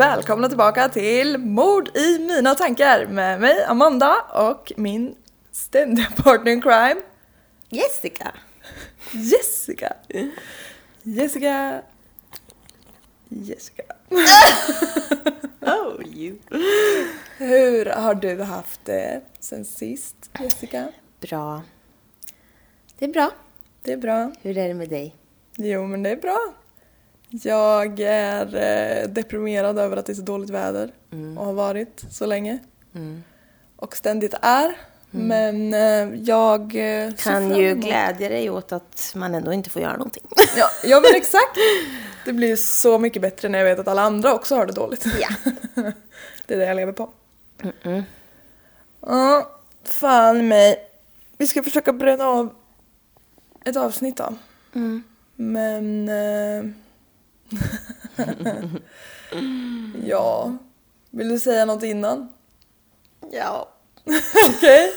välkomna tillbaka till Mord i mina tankar med mig Amanda och min ständiga partner in crime Jessica. Jessica. Jessica. Jessica. Oh, you. Hur har du haft det sen sist Jessica? Bra. Det är bra. Det är bra. Hur är det med dig? Jo men det är bra. Jag är eh, deprimerad över att det är så dåligt väder och har varit så länge. Mm. Och ständigt är. Men eh, jag eh, Kan ju glädja dig åt att man ändå inte får göra någonting. Ja, ja men exakt. Det blir så mycket bättre när jag vet att alla andra också har det dåligt. Ja. Det är det jag lever på. Mm. Ja, fan mig. Vi ska försöka bränna av ett avsnitt då. Mm. Men... Eh... ja. Vill du säga något innan? Ja. Okej.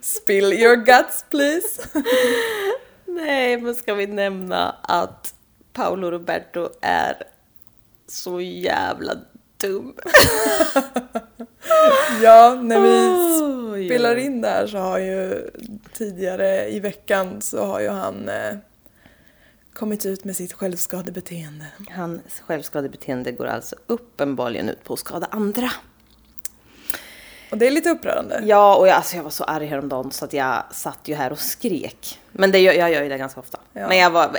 Spill your guts please. Nej, men ska vi nämna att Paolo Roberto är så jävla dum. ja, när vi spelar in där så har ju tidigare i veckan så har ju han eh, kommit ut med sitt självskadebeteende. Hans självskadebeteende går alltså uppenbarligen ut på att skada andra. Och det är lite upprörande. Ja, och jag, alltså jag var så arg häromdagen så att jag satt ju här och skrek. Men det, gör- jag gör ju det ganska ofta. Ja. Men jag var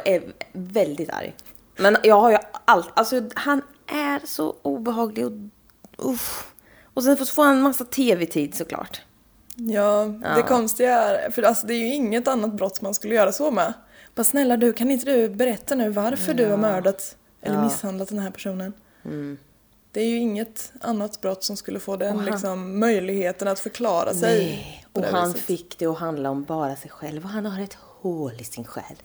väldigt arg. Men jag har ju allt, alltså han är så obehaglig och uff. Och sen får han en massa tv-tid såklart. Ja, det Ja. konstiga är, för alltså det är ju inget annat brott man skulle göra så med. Bara snälla du, kan inte du berätta nu varför du har mördat eller Ja. misshandlat den här personen? Mm. Det är ju inget annat brott som skulle få den han- liksom, möjligheten att förklara sig. Nej, på och han viset. fick det att handla om bara sig själv och han har ett hål i sin själ.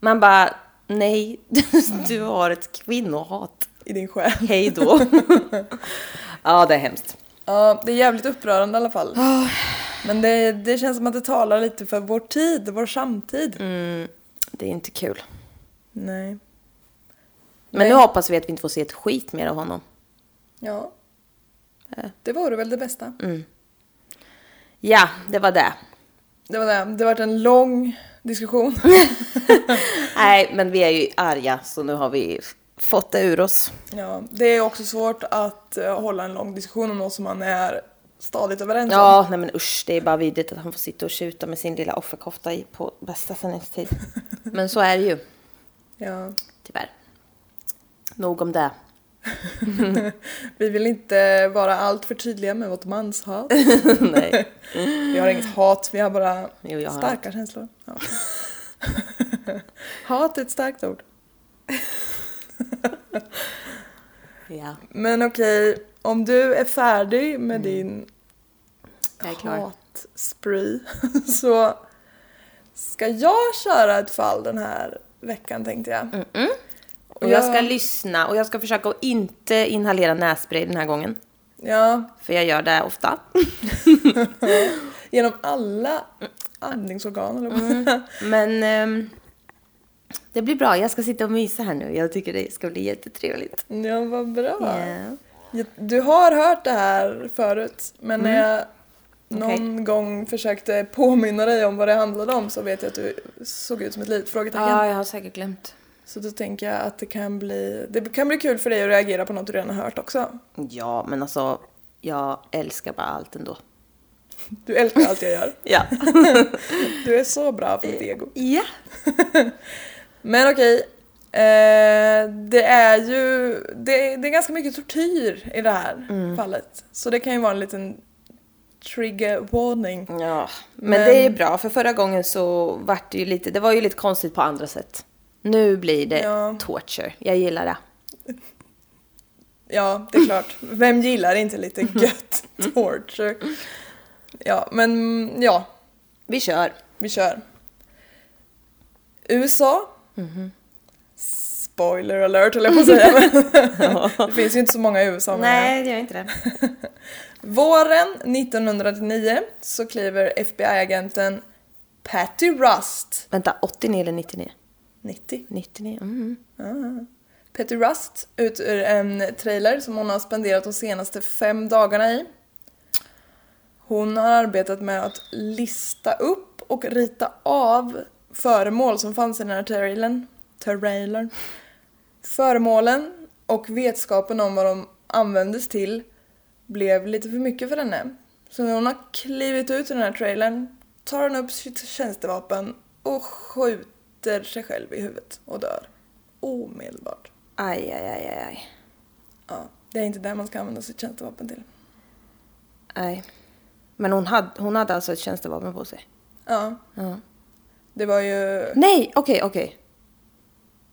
Man bara, nej, du har ett kvinnohat. I din själ. Hej då. ja, det är hemskt. Ja, det är jävligt upprörande i alla fall. Ah. Men det, det känns som att det talar lite för vår tid, vår samtid. Mm, det är inte kul. Nej. Men Nej. nu hoppas vi att vi inte får se ett skit mer av honom. Ja. Eh. Det vore väl det bästa. Ja, det var det. Det var det. Det var en lång diskussion. Nej, men vi är ju arga så nu har vi fått det ur oss. Ja, det är också svårt att eh, hålla en lång diskussion om något som man är stadigt överens om. Ja, nej men usch, det är bara vidrigt att han får sitta och tjuta med sin lilla offerkofta i på bästa sändningstid. Men så är det ju, Ja. tyvärr. Nog om det. Vi vill inte vara allt för tydliga med vårt manshat. nej. Vi har inget hat, vi har bara Jo, har starka känslor. Ja. hat är ett starkt ord. Ja, Men okej, om du är färdig med din är klar. Hat-spree så ska jag köra ett fall den här veckan tänkte jag. Och jag ska lyssna och jag ska försöka att inte inhalera nässpray den här gången. Ja, För jag gör det ofta. genom alla andningsorgan eller Mm. Men ehm, det blir bra. Jag ska sitta och mysa här nu. Jag tycker det ska bli jättetrevligt. Ja, vad bra. Ja, Du har hört det här förut, men när jag någon Okej. gång försökte påminna dig om vad det handlade om så vet jag att du såg ut som ett litet frågetecken. ja, jag har säkert glömt. Så då tänker jag att det kan bli, det kan bli kul för dig att reagera på något du redan har hört också. Ja, men alltså, jag älskar bara allt ändå. Du älskar allt jag gör. Ja. Du är så bra för ditt ego. ja. Men okej, eh, det är ju, det, det är ganska mycket tortyr i det här Mm. fallet. Så det kan ju vara en liten trigger warning. Ja, men, Men- det är bra för förra gången så vart det ju lite, det var ju lite konstigt på andra sätt. Nu blir det Ja. torture. Jag gillar det. Ja, det är klart. Vem gillar inte lite gött torture? Ja, men ja, Vi kör. vi kör. USA. Mhm. Spoiler alert höll jag på att säga. Det finns ju inte så många i USA. Nej, det gör inte det. Våren 1999 så kliver FBI-agenten Patty Rust, Vänta, 89 eller 99? 90, 99, mm. Petty Rust ut ur en trailer som hon har spenderat de senaste fem dagarna i. Hon har arbetat med att lista upp och rita av föremål som fanns i den här trailern. trailern. Föremålen och vetskapen om vad de användes till blev lite för mycket för henne. Så när hon har klivit ut ur den här trailern tar hon upp sitt tjänstevapen och skjuter sig själv i huvudet och dör. Omedelbart. Aj, aj, aj, aj, aj. Ja, det är inte det man ska använda sitt tjänstevapen till. Nej. Men hon hade, hon hade alltså ett tjänstevapen på sig? Ja, Ja. det var ju... Nej, okej, okej.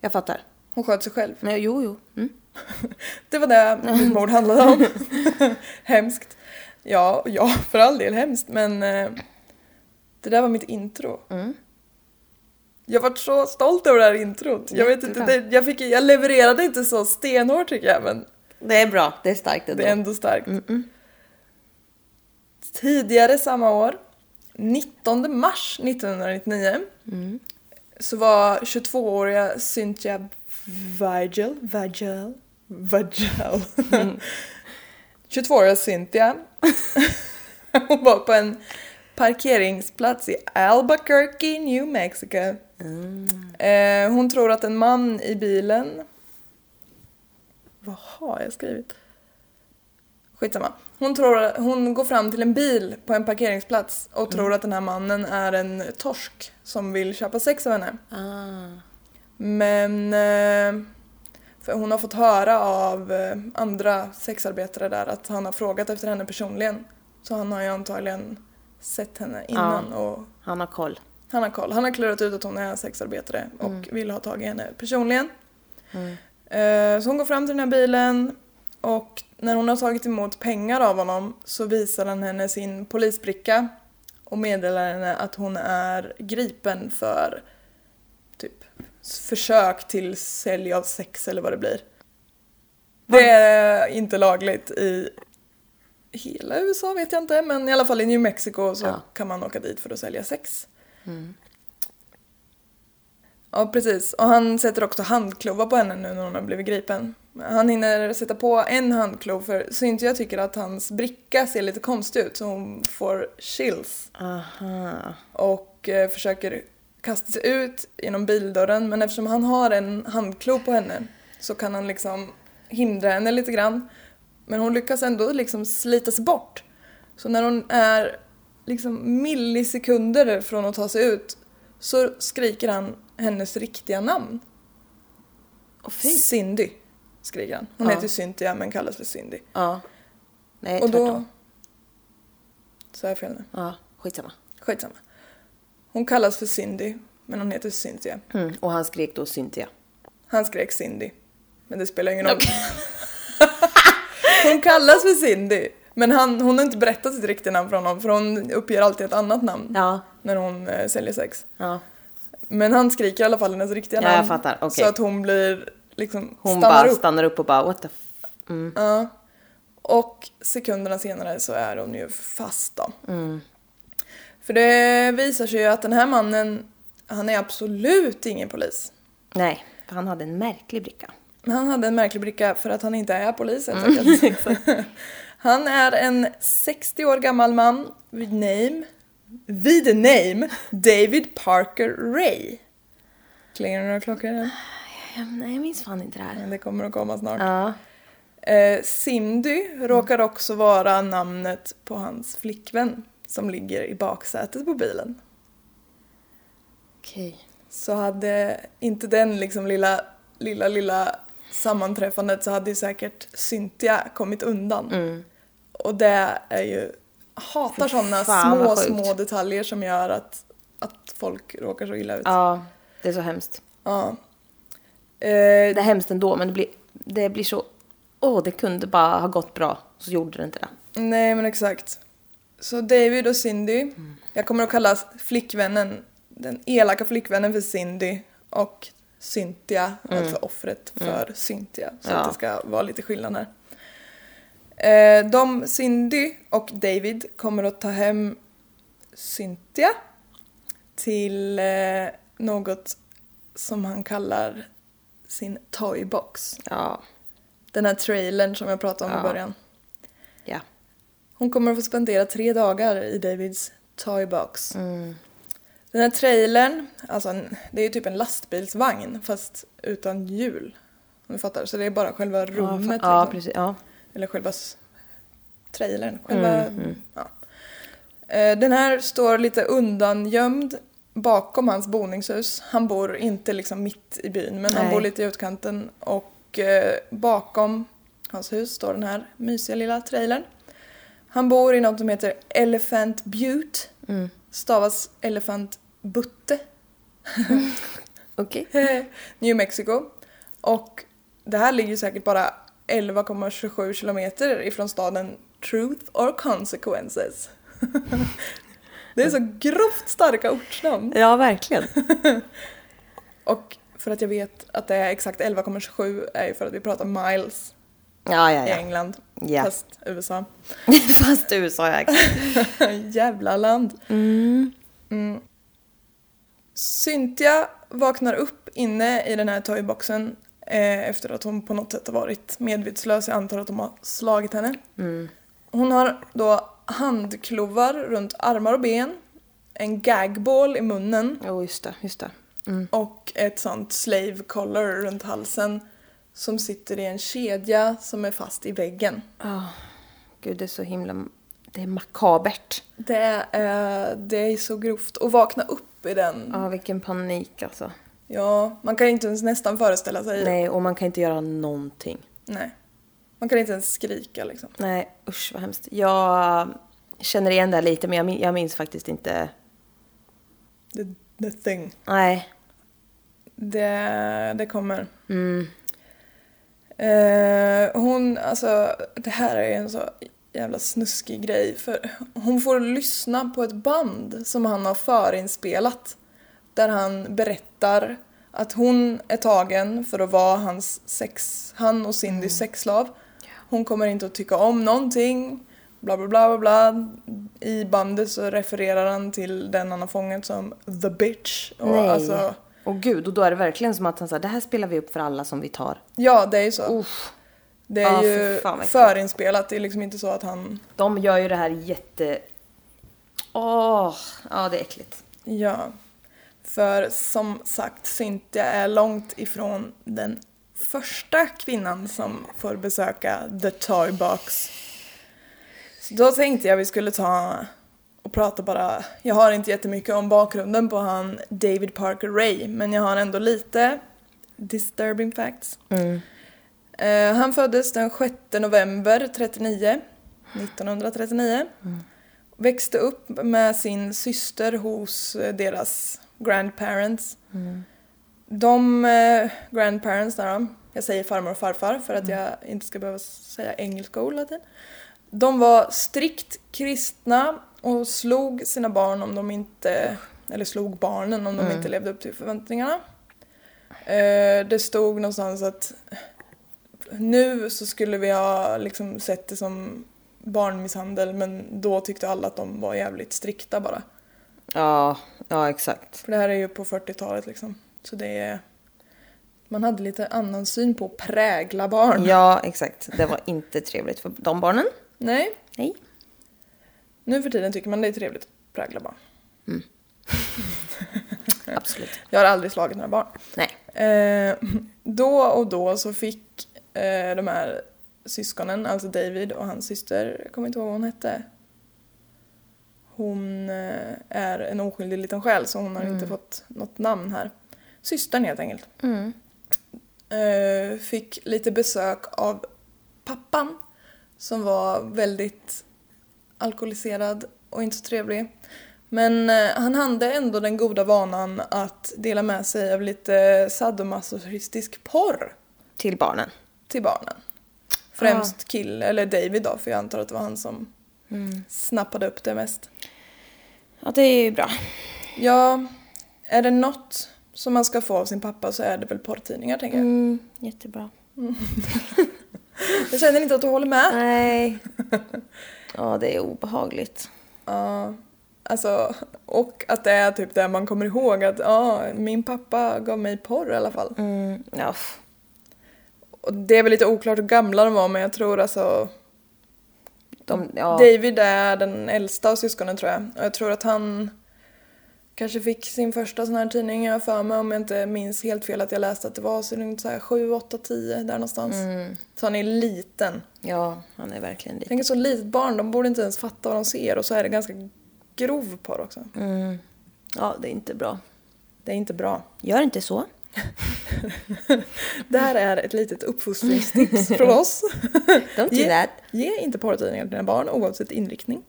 Jag fattar. Hon sköt sig själv. Nej, jo, jo. Mm. Det var det mitt mord handlade om. hemskt. Ja, ja, för all del hemskt, men eh, det där var mitt intro. Mm. Jag var så stolt över det här introt. Jag vet inte, det, jag, fick, jag levererade inte så stenhårt tycker jag, men Det är bra. Det är starkt ändå. det är ändå starkt. Mm-mm. Tidigare samma år, 19 mars 1999, Mm. så var 22-åriga Cynthia Vigil, Vigil, Vigil. 22-åriga Cynthia, hon var på en parkeringsplats i Albuquerque, New Mexico. Eh, hon tror att en man i bilen... Vad har jag skrivit? Skitsamma. Hon, tror, hon går fram till en bil på en parkeringsplats och tror att den här mannen är en torsk som vill köpa sex av henne. Ah. Men eh, för hon har fått höra av eh, andra sexarbetare där att han har frågat efter henne personligen. Så han har ju antagligen sett henne innan och Han har koll. han har koll. Han har klurat ut att hon är sexarbetare och vill ha tag i henne personligen. Mm. Eh, Så hon går fram till den här bilen och när hon har tagit emot pengar av honom så visar han henne sin polisbricka och meddelar henne att hon är gripen för typ försök till sälj av sex eller vad det blir. Det är inte lagligt i hela USA vet jag inte men i alla fall i New Mexico så Ja. kan man åka dit för att sälja sex. Mm. Ja, precis. Och han sätter också handklovar på henne nu när hon har blivit gripen. Han hinner sätta på en handklov för Cynthia tycker att hans bricka ser lite konstig ut så hon får chills Aha. och eh, försöker kasta sig ut genom bildörren men eftersom han har en handklov på henne så kan han liksom hindra henne lite grann. Men hon lyckas ändå liksom slita sig bort. Så när hon är liksom millisekunder från att ta sig ut så skriker han hennes riktiga namn. Och fy. Cindy, skriker han. Hon Ja. heter Cynthia men kallas för Cindy. Ja. Nej, Och då... tvärtom. Så jag fel nu. Ja, skitsamma. Skitsamma. Hon kallas för Cindy, men hon heter Cynthia. Mm. Och han skrek då Cynthia. Han skrek Cindy. Men det spelar ingen roll. hon kallas för Cindy. Men han, hon har inte berättat sitt riktiga namn för honom för hon uppger alltid ett annat namn Ja. när hon eh, säljer sex. ja. Men han skriker i alla fall hennes riktiga Ja, namn. jag fattar. Okej. Så att hon blir liksom Hon stannar bara upp. stannar upp och bara what the f... Mm. Ja. Och sekunderna senare så är hon ju fast då. Mm. För det visar sig ju att den här mannen, han är absolut ingen polis. Nej, för han hade en märklig bricka. Han hade en märklig bricka för att han inte är polis helt Mm. enkelt. Han är en 60 år gammal man vid name, vid name David Parker Ray. Klingar det några klockor än? Nej, jag minns fan inte det här. Men Det kommer att komma snart. Ja. Eh, råkar också vara namnet på hans flickvän som ligger i baksätet på bilen. Okej. Så hade inte den liksom lilla, lilla, lilla sammanträffandet så hade ju säkert Cynthia kommit undan. Mm. Och det är ju, hatar sådana små, små detaljer som gör att, att folk råkar så illa ut. Ja, det är så hemskt. Ja. Eh, Det är hemskt ändå, men det blir, det blir så... Åh, det kunde bara ha gått bra. Så gjorde det inte det. nej men exakt. Så David och Cindy, jag kommer att kalla flickvännen, den elaka flickvännen för Cindy och Cynthia, alltså offret för Cynthia. Så Ja. att det ska vara lite skillnad här. Eh, de, Cindy och David kommer att ta hem Cynthia till eh, något som han kallar sin toybox. Ja. Den här trailern som jag pratade om i Ja. början. Ja. Hon kommer att få spendera tre dagar i Davids toybox. Mm. Den här trailern, alltså det är typ en lastbilsvagn fast utan hjul. Om du fattar, så det är bara själva rummet. Ja, liksom. precis. Ja. Eller själva trailern. Själva, Mm, mm. Ja. Eh, Den här står lite undangömd bakom hans boningshus. Han bor inte liksom mitt i byn men han Nej. bor lite i utkanten och eh, bakom hans hus står den här mysiga lilla trailern. Han bor i något som heter Elephant Butte. Mm. Stavas Elefant Butte. Okej. New Mexico. Och det här ligger säkert bara 11,27 kilometer ifrån staden Truth or Consequences. det är så grovt starka ortsnamn. Ja, verkligen. Och för att jag vet att det är exakt 11,27 är ju för att vi pratar miles Ja, ja, i ja. England. Ja. Fast USA. Fast USA, ja. Jävla land. Mm. Mm. Cynthia vaknar upp inne i den här toyboxen eh, efter att hon på något sätt har varit medvetslös. Jag antar att de har slagit henne. Mm. Hon har då handklovar runt armar och ben, en gagball i munnen Jo, just det. Just det. Mm. och ett sånt slave collar runt halsen som sitter i en kedja som är fast i väggen. Oh, gud, det är så himla... Det är makabert. Det är, det är så grovt. att vakna upp i den. Ja, vilken panik alltså. Ja, man kan inte ens nästan föreställa sig. Nej, och man kan inte göra någonting. Nej. Man kan inte ens skrika liksom. Nej, usch vad hemskt. Jag känner igen det lite, men jag, min- jag minns faktiskt inte. The, the thing. Nej. Det, det kommer. Mm. Eh, hon, alltså det här är en så jävla snuskig grej för hon får lyssna på ett band som han har förinspelat där han berättar att hon är tagen för att vara hans sex, han och Cindys sexslav. Hon kommer inte att tycka om någonting, bla bla bla bla bla. I bandet så refererar han till den han har fångat som the bitch. Och Nej. Alltså, Och gud, och då är det verkligen som att han säger det här spelar vi upp för alla som vi tar. ja, det är ju så. Uff. Det är Ja, ju fan äckligt. förinspelat, det är liksom inte så att han... De gör ju det här jätte... Åh, ja det är äckligt. Ja. För som sagt, Cynthia är långt ifrån den första kvinnan som får besöka The Toy Box. Så då tänkte jag vi skulle ta och prata bara, jag har inte jättemycket om bakgrunden på han David Parker Ray, men jag har ändå lite disturbing facts. Eh, han föddes den 6 november 39, 1939. Växte upp med sin syster hos eh, deras grandparents. De eh, grandparents där jag säger farmor och farfar för att jag inte ska behöva säga engelska ord hela tiden. De var strikt kristna och slog sina barn om de inte, eller slog barnen om de inte levde upp till förväntningarna. Eh, det stod någonstans att nu så skulle vi ha liksom sett det som barnmisshandel men då tyckte alla att de var jävligt strikta bara. Ja, ja exakt. För det här är ju på 40-talet liksom. Så det är... Man hade lite annan syn på att prägla barn. Ja, exakt. Det var inte trevligt för de barnen. Nej, Nej. Nu för tiden tycker man det är trevligt att prägla barn. Absolut. Jag har aldrig slagit några barn. Nej. Eh, då och då så fick eh, de här syskonen, alltså David och hans syster, jag kommer inte ihåg vad hon hette. Hon eh, är en oskyldig liten själ så hon har inte fått något namn här. Systern helt enkelt. Mm. Eh, fick lite besök av pappan som var väldigt alkoholiserad och inte så trevlig. Men eh, han hade ändå den goda vanan att dela med sig av lite sadomasochistisk porr Till barnen. till barnen. Främst kill, eller David då, för jag antar att det var han som snappade upp det mest. Ja, det är ju bra. Ja, är det något som man ska få av sin pappa så är det väl porrtidningar tänker jag. Mm, jättebra. Jag känner inte att du håller med. Nej. Ja, det är obehagligt. Ja, alltså, och att det är typ det man kommer ihåg att ja, min pappa gav mig porr i alla fall. Mm, ja, och det är väl lite oklart hur gamla de var men jag tror alltså De, ja, David är den äldsta av syskonen tror jag. Och jag tror att han kanske fick sin första sån här tidning, jag för mig om jag inte minns helt fel att jag läste att det var så runt så här 7, 8, 10 där någonstans. Så han är liten. ja, han är verkligen liten. Tänk ett så litet barn, de borde inte ens fatta vad de ser och så är det ganska grov porr också. Mm. Ja, det är inte bra. Det är inte bra. Gör inte så. Det här är ett litet uppfostringstips från oss. Don't do Ge, that. ge inte porrtidningar till dina barn oavsett inriktning.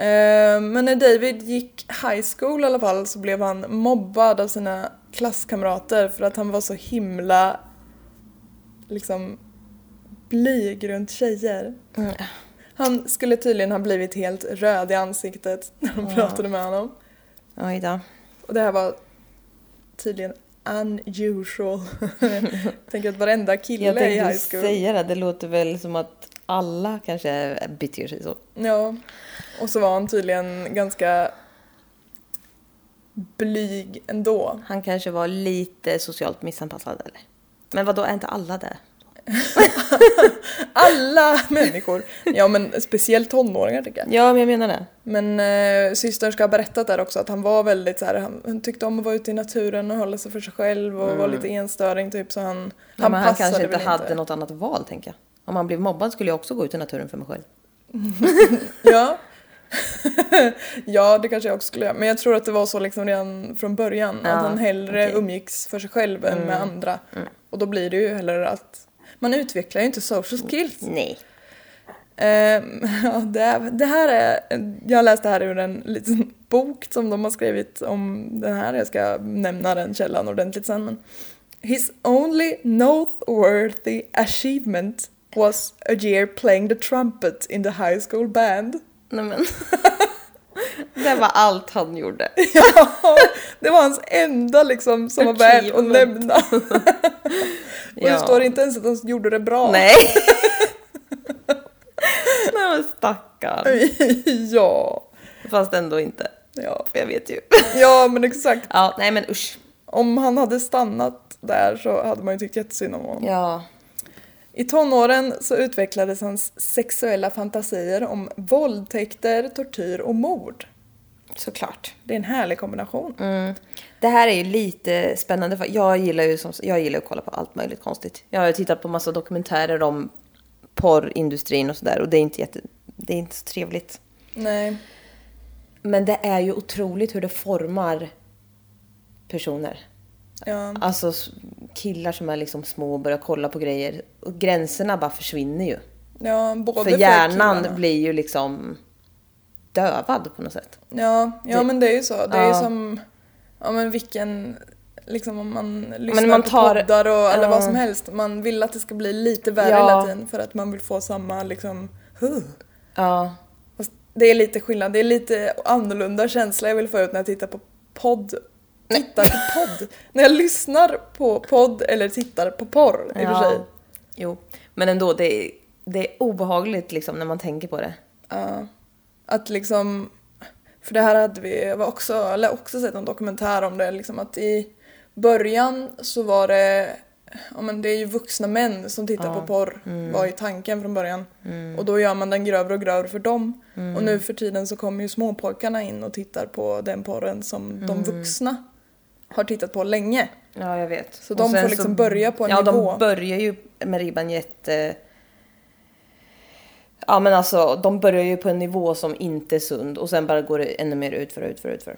Eh, Men när David gick high school i alla fall så blev han mobbad av sina klasskamrater för att han var så himla liksom blyg runt tjejer. Mm. Han skulle tydligen ha blivit helt röd i ansiktet när de pratade med honom. Oj då. Och det här var tydligen unusual. Jag tänker att varenda kille Jag i high tänkte school. säga det, det låter väl som att alla kanske beter sig så. Ja. Och så var han tydligen ganska blyg ändå. Han kanske var lite socialt missanpassad eller? Men vad då är inte alla det? Alla människor! Ja men speciellt tonåringar tycker jag. Ja, men jag menar det. Men eh, systern ska ha berättat där också att han var väldigt så här, han, han tyckte om att vara ute i naturen och hålla sig för sig själv och var lite enstöring typ så han, Ja, han men han kanske inte hade något annat val, tänker jag. Om han blev mobbad skulle jag också gå ut i naturen för mig själv. Ja. ja, det kanske jag också skulle göra. Men jag tror att det var så liksom redan från början. Ja, att han hellre okej. umgicks för sig själv än med andra. Och då blir det ju heller att man utvecklar ju inte social skills. Nej. Ehm, ja, det, det här är, jag läste här ur en liten bok som de har skrivit om den här. Jag ska nämna den källan ordentligt sen. Men His only noteworthy achievement was a year playing the trumpet in the high school band. Nej men. det var allt han gjorde. Ja, det var hans enda liksom som var värt att nämna. Och det Ja. står inte ens att han gjorde det bra. Nej. Nej men stackarn. ja. Fast ändå inte. ja. För jag vet ju. Ja men exakt. Ja, nej men usch. Om han hade stannat där så hade man ju tyckt jättesynd om honom. Ja. I tonåren så utvecklades hans sexuella fantasier om våldtäkter, tortyr och mord. Såklart. Det är en härlig kombination. Mm. Det här är ju lite spännande för jag gillar ju som, jag gillar att kolla på allt möjligt konstigt. Jag har ju tittat på massa dokumentärer om porrindustrin och sådär och det är inte jätte, det är inte så trevligt. Nej. Men det är ju otroligt hur det formar personer. Ja. Alltså killar som är liksom små och börjar kolla på grejer och gränserna bara försvinner ju. ja både För hjärnan killarna. blir ju liksom dövad på något sätt. Ja, ja Det- men det är ju så. Det är ju Ja. som, ja men vilken, liksom om man lyssnar man på tar- poddar och, eller Ja. vad som helst. Man vill att det ska bli lite värre Ja. hela tiden för att man vill få samma liksom, huh. Ja. Det är lite skillnad, det är lite annorlunda känsla jag vill få ut när jag tittar på podd. Tittar på podd. när jag lyssnar på podd eller tittar på porr i och för sig. Jo, men ändå, det är, det är obehagligt liksom när man tänker på det. Ja. Att liksom, för det här hade vi, jag var också, eller också sett en dokumentär om det, liksom att i början så var det, ja men det är ju vuxna män som tittar på porr, var ju tanken från början. Och då gör man den grövre och grövre för dem. Och nu för tiden så kommer ju småpojkarna in och tittar på den porren som de vuxna har tittat på länge. Ja, jag vet. Så Och de får liksom börja på en ja, nivå. de börjar ju med ribban jätte... Ja, men alltså, de börjar ju på en nivå som inte är sund och sen bara går det ännu mer utför, utför, utför.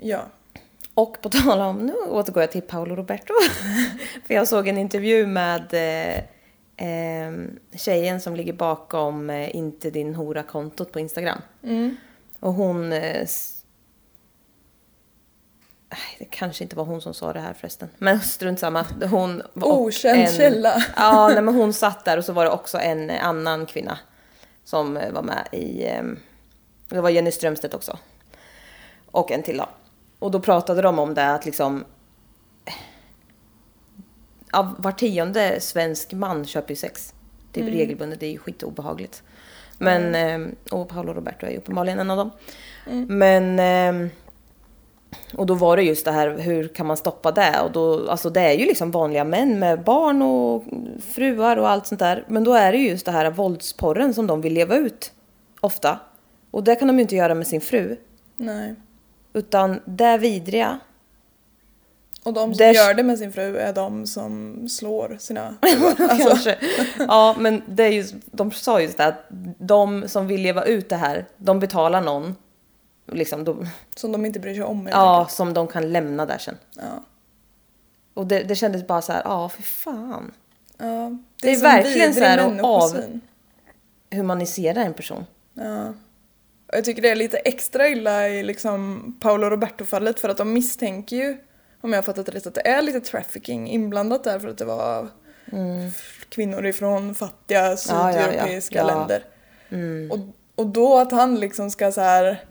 Ja. Och på tal om, nu återgår jag till Paolo Roberto. För jag såg en intervju med eh, eh, tjejen som ligger bakom eh, Inte din hora-kontot på Instagram. Mm. Och hon... Eh, det kanske inte var hon som sa det här förresten. Men strunt samma. Hon var och Okänd källa. Ja, nej, men hon satt där och så var det också en annan kvinna som eh, var med i... Eh, det var Jenny Strömstedt också. Och en till då. Och då pratade de om det att liksom... Av var tionde svensk man köper ju sex. Typ regelbundet, det är ju skitobehagligt. Men, eh, och Paolo Roberto är ju uppenbarligen en av dem. Men... Och då var det just det här, hur kan man stoppa det? Och då, alltså det är ju liksom vanliga män med barn och fruar och allt sånt där. Men då är det ju just det här våldsporren som de vill leva ut. Ofta. Och det kan de ju inte göra med sin fru. Nej. Utan det vidriga. Och de som Det- gör det med sin fru är de som slår sina alltså, Kanske. Ja, men det är just, de sa just det att de som vill leva ut det här, de betalar någon. Liksom, de, som de inte bryr sig om. ja, som de kan lämna där sen. ja. Och det, det kändes bara så här, ja för fan. ja. Det är sån verkligen vidrig så här att människosyn. Humanisera en person. Ja. Och jag tycker det är lite extra illa i liksom Paolo Roberto-fallet för att de misstänker ju, om jag har fattat rätt, att det är lite trafficking inblandat där för att det var f- kvinnor ifrån fattiga Mm. Ja, sydeuropeiska Ja. länder. Mm. Och, och då att han liksom ska så här,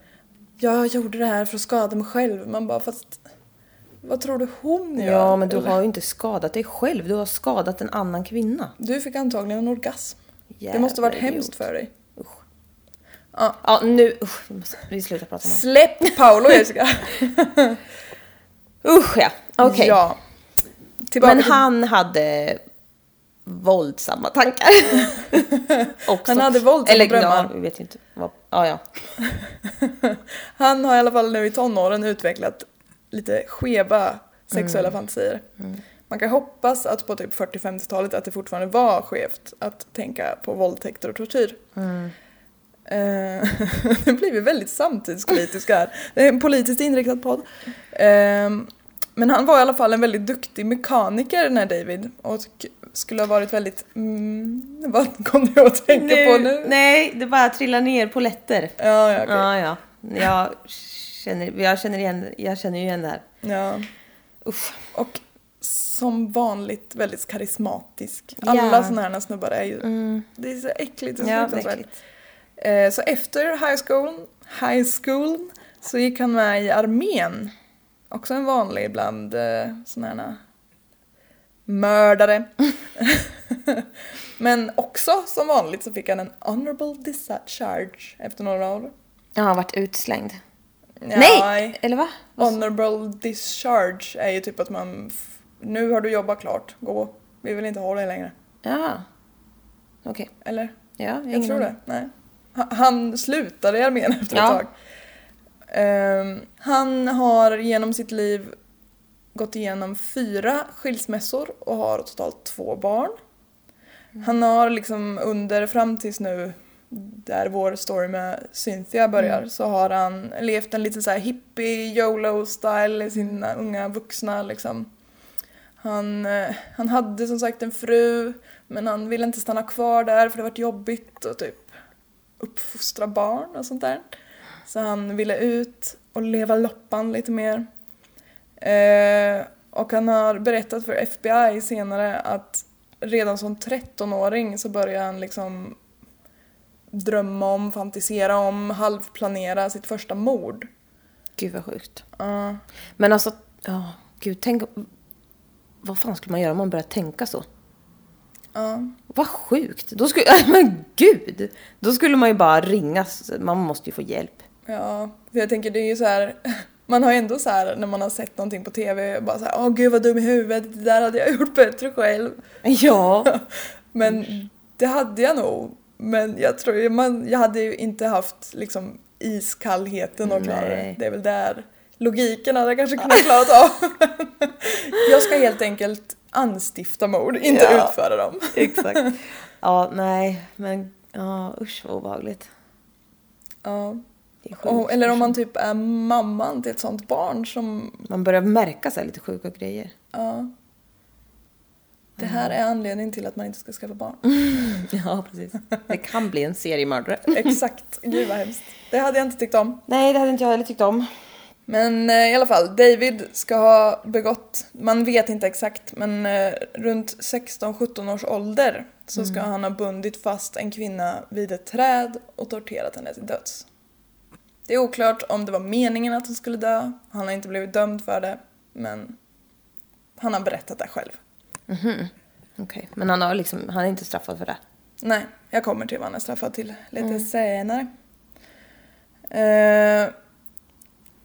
jag gjorde det här för att skada mig själv. Man bara, fast vad tror du hon gör? Ja, men du Eller? har ju inte skadat dig själv. Du har skadat en annan kvinna. Du fick antagligen en orgasm. det måste varit Jävla hemskt idiot. för dig. Usch. Ja. Ja, nu... Usch, vi, måste, slutar prata om det. Släpp Paolo Jessica! Usch ja, okej. Ja. Tillbaka Men till- han hade våldsamma tankar. Han hade våldsamma Eller, drömmar. Ja, vi vet inte. Vad, ja, ja. Han har i alla fall nu i tonåren utvecklat lite skeva sexuella Mm. fantasier. Man kan hoppas att på typ 40-50-talet att det fortfarande var skevt att tänka på våldtäkter och tortyr. Mm. Eh, nu blir vi väldigt samtidskritiska här. Det är en politiskt inriktad podd. Eh, men han var i alla fall en väldigt duktig mekaniker den här David och skulle ha varit väldigt... Mm, vad kom du att tänka på nu? Nej, det bara trillar ner på lätter. Ja, ja, okej. Ja, ja. Jag känner, jag känner igen, jag känner ju igen det här. ja. Usch. Och som vanligt väldigt karismatisk. Ja. Alla såna här snubbar är ju... Mm. Det är så äckligt och Ja, äckligt. Eh, så efter high school, high school så gick han med i armén. Också en vanlig bland eh, såna här mördare. Men också som vanligt så fick han en honorable discharge efter några år. Jag har varit utslängd. Ja, Nej! Eller va? Honorable discharge är ju typ att man... Nu har du jobbat klart, gå. Vi vill inte ha dig längre. Ja. Okej. Eller? Ja, jag Jag tror det. Nej. Ha- Han slutade i armén efter ett Ja. tag. Ehm, han har genom sitt liv gått igenom fyra skilsmässor och har totalt två barn. Han har liksom under, fram tills nu, där vår story med Cynthia börjar, så har han levt en lite så här hippie, YOLO-style i sina unga vuxna liksom. Han, eh, han hade som sagt en fru, men han ville inte stanna kvar där för det var jobbigt att typ uppfostra barn och sånt där. Så han ville ut och leva loppan lite mer. Eh, och han har berättat för FBI senare att redan som 13-åring så började han liksom drömma om, fantisera om, halvplanera sitt första mord. Gud vad sjukt. Ja. Men alltså, ja, gud, tänk... Vad fan skulle man göra om man började tänka så? ja. Vad sjukt! Då skulle, men gud! Då skulle man ju bara ringa, man måste ju få hjälp. Ja, för jag tänker det är ju så här. Man har ju ändå så här när man har sett någonting på TV bara så här, åh gud vad dum i huvudet, det där hade jag gjort bättre själv. Ja. Men det hade jag nog. Men jag tror ju man, jag hade ju inte haft liksom iskallheten att klara det. Det är väl där logiken hade jag kanske kunnat klarat av. jag ska helt enkelt anstifta mord, inte Ja. utföra dem. Exakt. Ja, nej, men ja, usch vad obehagligt. Ja. Och, eller om man typ är mamman till ett sånt barn som Man börjar märka här lite sjuka grejer. Ja. Det här är anledningen till att man inte ska skaffa barn. Ja, precis. Det kan bli en seriemördare. Exakt. Gud vad hemskt. Det hade jag inte tyckt om. Nej, det hade inte jag heller tyckt om. Men eh, i alla fall, David ska ha begått, man vet inte exakt, men eh, runt 16-17 års ålder så ska han ha bundit fast en kvinna vid ett träd och torterat henne till döds. Det är oklart om det var meningen att hon skulle dö, han har inte blivit dömd för det, men han har berättat det själv. Okej, men han har liksom, han är inte straffad för det. Nej, jag kommer till vad han är straffad till lite senare. Eh,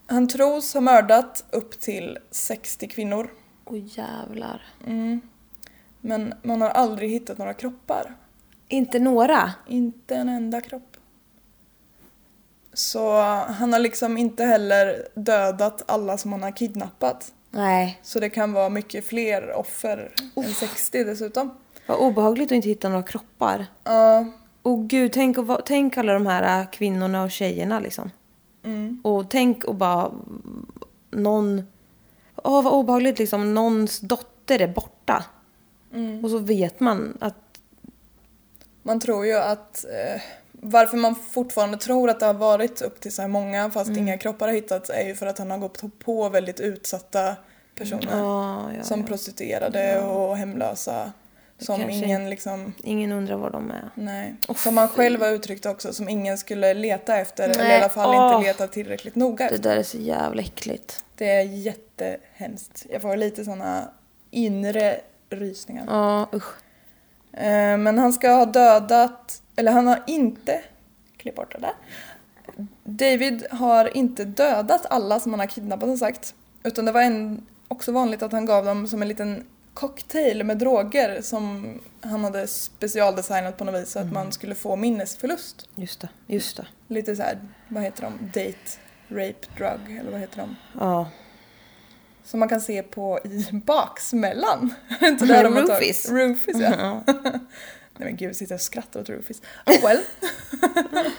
Han tros ha mördat upp till 60 kvinnor. Åh jävlar. Mm. Men man har aldrig hittat några kroppar. Inte några? Inte en enda kropp. Så han har liksom inte heller dödat alla som han har kidnappat. Nej. Så det kan vara mycket fler offer än 60 dessutom. Vad obehagligt att inte hitta några kroppar. Ja, Och gud, tänk, tänk alla de här äh, kvinnorna och tjejerna liksom. mm, Och tänk och bara någon... Åh, vad obehagligt liksom. Någons dotter är borta. mm. Och så vet man att... Man tror ju att eh, varför man fortfarande tror att det har varit upp till så här många fast Mm. inga kroppar har hittats är ju för att han har gått på väldigt utsatta personer. Ja, ja, som ja. prostituerade och hemlösa. Som ingen liksom, Ingen undrar var de är. nej. Som han själv har uttryckt också, som ingen skulle leta efter eller i Nej, alla fall åh. inte leta tillräckligt noga Det efter. där är så jävla äckligt. Det är jättehemskt. Jag får lite såna inre rysningar. Ja, usch. Eh, Men han ska ha dödat, eller han har inte, klipp bort det där. David har inte dödat alla som han har kidnappat som sagt. Utan det var en, också vanligt att han gav dem som en liten cocktail med droger som han hade specialdesignat på något vis så att man skulle få minnesförlust. Just det, just det. Lite så här, vad heter de? Date, rape, drug eller vad heter de? Ja. Som man kan se på i baksmällan. Inte där de Roofies. Roofies ja. Nej men gud, sitter jag och skrattar åt Rufus. Oh well.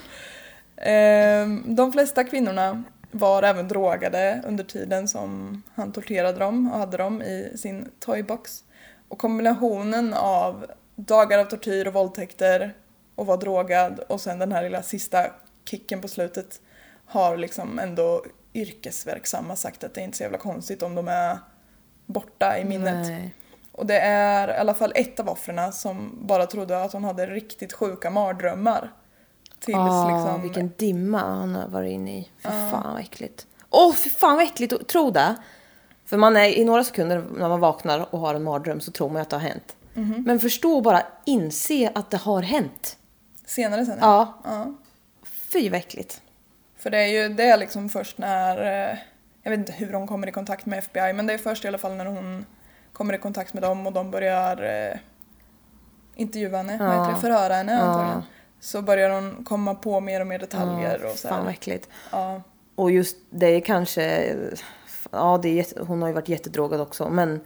Ehm, De flesta kvinnorna var även drogade under tiden som han torterade dem och hade dem i sin toybox. Och kombinationen av dagar av tortyr och våldtäkter och vara drogad och sen den här lilla sista kicken på slutet har liksom ändå yrkesverksamma sagt att det är inte så jävla konstigt om de är borta i minnet. Nej. Och det är i alla fall ett av offren som bara trodde att hon hade riktigt sjuka mardrömmar. Tills ah, liksom... vilken dimma han har varit inne i. Fy fan vad äckligt. Åh, fy fan vad äckligt. att Tro det. För man är i några sekunder när man vaknar och har en mardröm så tror man att det har hänt. Mhm. Men förstå bara inse att det har hänt. Senare sen. Ja. ja. Fy vad äckligt. För det är ju det är liksom först när... eh, Jag vet inte hur hon kommer i kontakt med FBI men det är först i alla fall när hon kommer i kontakt med dem och de börjar eh, intervjua henne, Ja. det, förhöra henne Ja. antagligen. Så börjar hon komma på mer och mer detaljer Ja, och så fan vad äckligt. Ja. Och just det är kanske... Ja, det är, hon har ju varit jättedrogad också. Men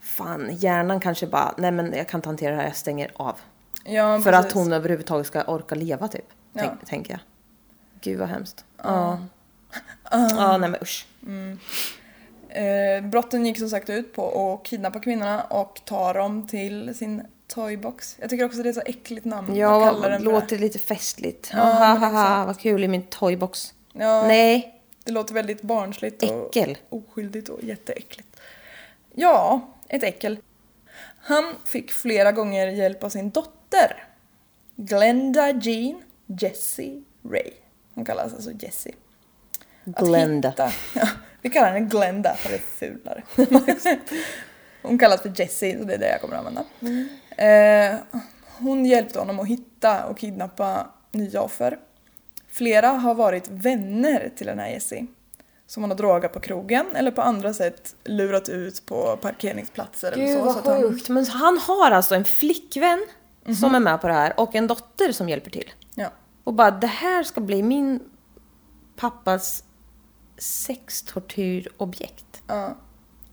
fan, hjärnan kanske bara... Nej men jag kan inte hantera det här, jag stänger av. ja För precis. att hon överhuvudtaget ska orka leva typ. Ja. Tänk, tänker jag. Gud vad hemskt. Ja. Ja, nej men usch. Eh, brotten gick som sagt ut på att kidnappa kvinnorna och ta dem till sin toybox. Jag tycker också det är så äckligt namn. Ja, kallar den för låter lite festligt. Ja, ha, ha, ha, exakt. vad kul i min toybox. Ja, Nej, Det låter väldigt barnsligt och äckel. oskyldigt och jätteäckligt. Ja, ett äckel. Han fick flera gånger hjälp av sin dotter. Glenda Jean Jessie Ray. Hon kallas alltså Jessie. Glenda. Hitta, ja, vi kallar henne Glenda för det är fulare. Hon kallas för Jessie så det är det jag kommer att använda. Eh, hon hjälpte honom att hitta och kidnappa nya offer. Flera har varit vänner till den här Jessie. Som han har drogat på krogen eller på andra sätt lurat ut på parkeringsplatser eller Gud så. vad så att han, sjukt. Men han har alltså en flickvän som är med på det här och en dotter som hjälper till. ja. Och bara det här ska bli min pappas sextortyrobjekt. Ja.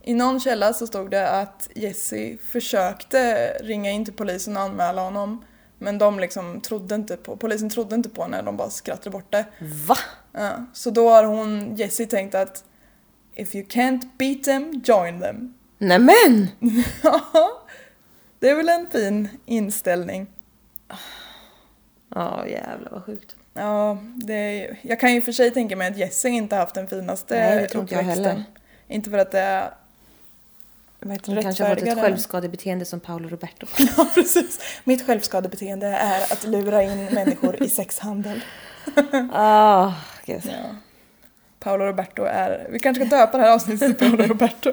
I någon källa så stod det att Jesse försökte ringa in till polisen och anmäla honom. Men de liksom trodde inte på, polisen trodde inte på när de bara skrattade bort det. Va? Ja. Så då har hon, Jessie tänkt att If you can't beat them, join them. Nämen! det är väl en fin inställning. Ja jävlar vad sjukt. Ja, det jag kan ju för sig tänka mig att Jessie inte haft den finaste Nej, det tror inte jag heller. Inte för att det är Hon kanske har fått ett självskadebeteende som Paolo Roberto. Ja, precis. Mitt självskadebeteende är att lura in människor i sexhandel. Ah, gud. Ja. Paolo Roberto är... Vi kanske ska döpa det här avsnittet till Paolo Roberto.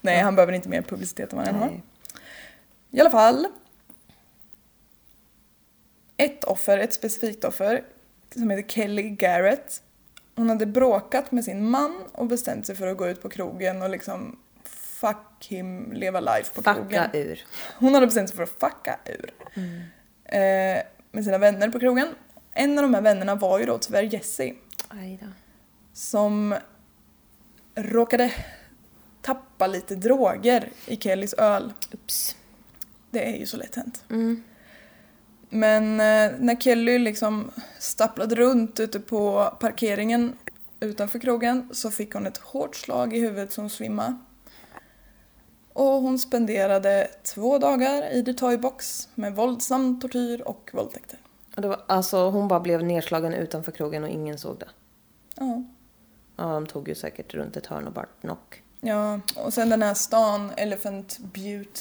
Nej, han behöver inte mer publicitet än vad han har. I alla fall. Ett offer, ett specifikt offer, som heter Kelly Garrett, hon hade bråkat med sin man och bestämt sig för att gå ut på krogen och liksom fuck him, leva life på krogen. Fucka ur. Hon hade bestämt sig för att fucka ur. Eh, med sina vänner på krogen. En av de här vännerna var ju då tyvärr då. Som råkade tappa lite droger i Kellys öl. Ups. Det är ju så lätt hänt. Mm. Men eh, när Kelly liksom stapplade runt ute på parkeringen utanför krogen så fick hon ett hårt slag i huvudet som svimma. Och hon spenderade två dagar i The Toy Box med våldsam tortyr och våldtäkter. Och det var, alltså hon bara blev nedslagen utanför krogen och ingen såg det. Ja. Ja, de tog ju säkert runt ett hörn och bara knock. Ja, och sen den här stan, Elephant Butte,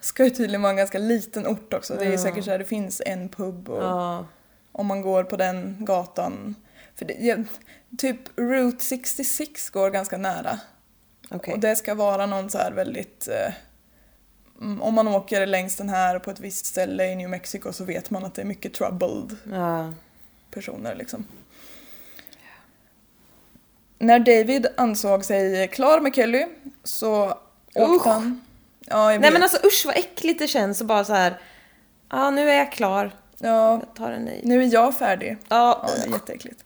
ska ju tydligen vara en ganska liten ort också. Det är säkert så här, det finns en pub och Ja. om man går på den gatan. För det, ja, typ Route 66 går ganska nära. Okej. Och det ska vara någon så här väldigt... Eh, mm, om man åker längs den här på ett visst ställe i New Mexico så vet man att det är mycket troubled Ja. personer liksom. När David ansåg sig klar med Kelly så Usch. åkte han... Ja, jag Nej vet. men alltså usch vad äckligt det känns och bara så här. Ja, nu är jag klar. Ja, Jag tar en ny. nu är jag färdig. Ja. Ja, det är jätteäckligt.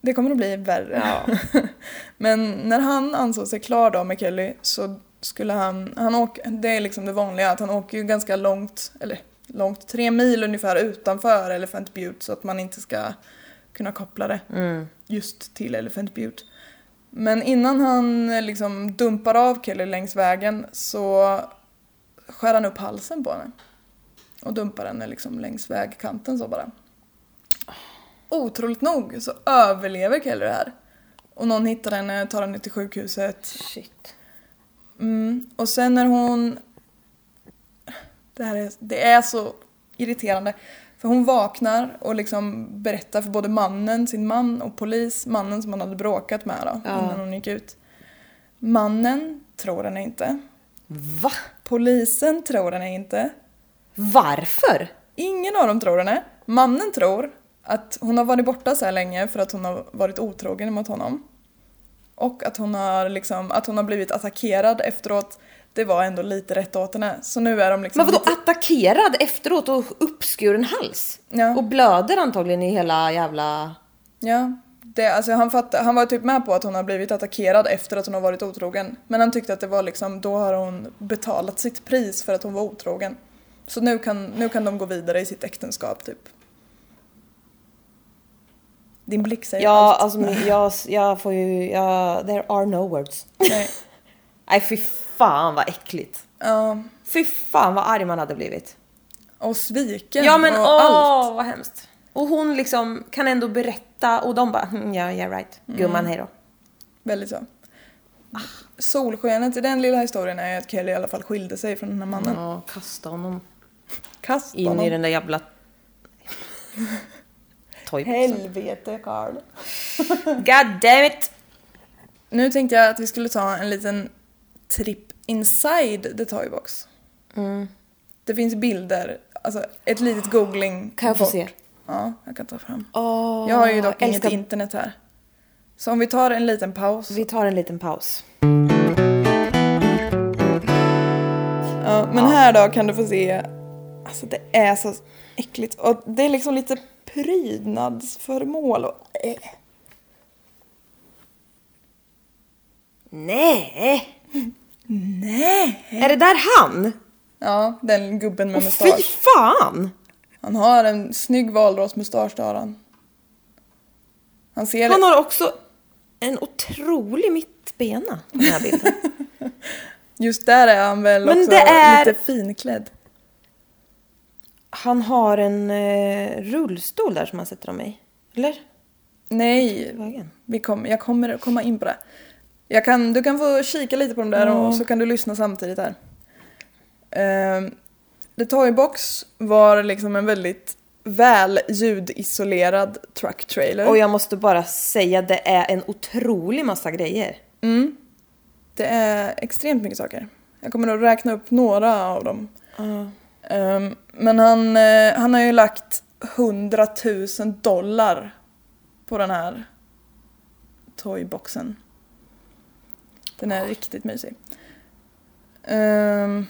Det kommer att bli värre. Ja. Men när han ansåg sig klar då med Kelly så skulle han, han åka, det är liksom det vanliga att han åker ju ganska långt, eller långt, tre mil ungefär utanför Elephant Butte så att man inte ska kunna koppla det Mm. just till Elephant Butte. Men innan han eh, liksom dumpar av Kelly längs vägen så skär han upp halsen på henne. Och dumpar henne liksom längs vägkanten så bara. Otroligt nog så överlever Kelly det här. Och någon hittar henne, tar henne till sjukhuset. Shit. Mm. Och sen när hon... Det här är, det är så irriterande. För hon vaknar och liksom berättar för både mannen, sin man och polis, mannen som hon hade bråkat med då, Ja. innan hon gick ut. Mannen tror henne inte. Va? Polisen tror henne inte. Varför? Ingen av dem tror henne. Mannen tror att hon har varit borta så här länge för att hon har varit otrogen mot honom. Och att hon har, liksom, att hon har blivit attackerad efteråt. Det var ändå lite rätt åt henne. Så nu är de liksom Men vadå lite... attackerad efteråt och uppskuren hals? Ja. Och blöder antagligen i hela jävla... Ja. Det, alltså han, fatt, han var typ med på att hon har blivit attackerad efter att hon har varit otrogen. Men han tyckte att det var liksom, då har hon betalat sitt pris för att hon var otrogen. Så nu kan, nu kan de gå vidare i sitt äktenskap typ. Din blick säger Ja, allt. alltså jag, jag får ju... Jag, there are no words. Nej. Nej fy fan vad äckligt. Ja, Fy fan vad arg man hade blivit. och sviken Ja men och åh allt. vad hemskt. Och hon liksom kan ändå berätta och de bara mm, ja, yeah right. Gumman hejdå. Väldigt så. Solskenet i den lilla historien är att Kelly i alla fall skilde sig från den här mannen. Ja, kasta honom Kasta in honom. i den där jävla... Helvete Carl. God damn it! Nu tänkte jag att vi skulle ta en liten tripp inside the toybox. Mm. Det finns bilder, alltså ett litet googling Kan jag få bort. se? Ja, jag kan ta fram. Åh, Jag har ju dock inget älskar- internet här. Så om vi tar en liten paus. Vi tar en liten paus. Ja, men här då kan du få se, alltså det är så äckligt och det är liksom lite prydnadsföremål och äh. Nej! Nej! Är det där han? Ja, den gubben med fy mustasch. fan! Han har en snygg valrossmustasch, det har han. Han ser... Han har också en otrolig mittbena på den här bilden. Just där är han väl Men också är- lite finklädd. Han har en eh, rullstol där som han sätter dem i. Eller? Nej, vi kom, jag kommer komma in på det. Jag kan, du kan få kika lite på dem där och så kan du lyssna samtidigt här. Uh, The Toybox var liksom en väldigt väl ljudisolerad truck trailer. Och jag måste bara säga, det är en otrolig massa grejer. Mm. Det är extremt mycket saker. Jag kommer att räkna upp några av dem. Ehm, men han, eh, han har ju lagt 100 000 dollar på den här toyboxen. Den är riktigt mysig. Ehm,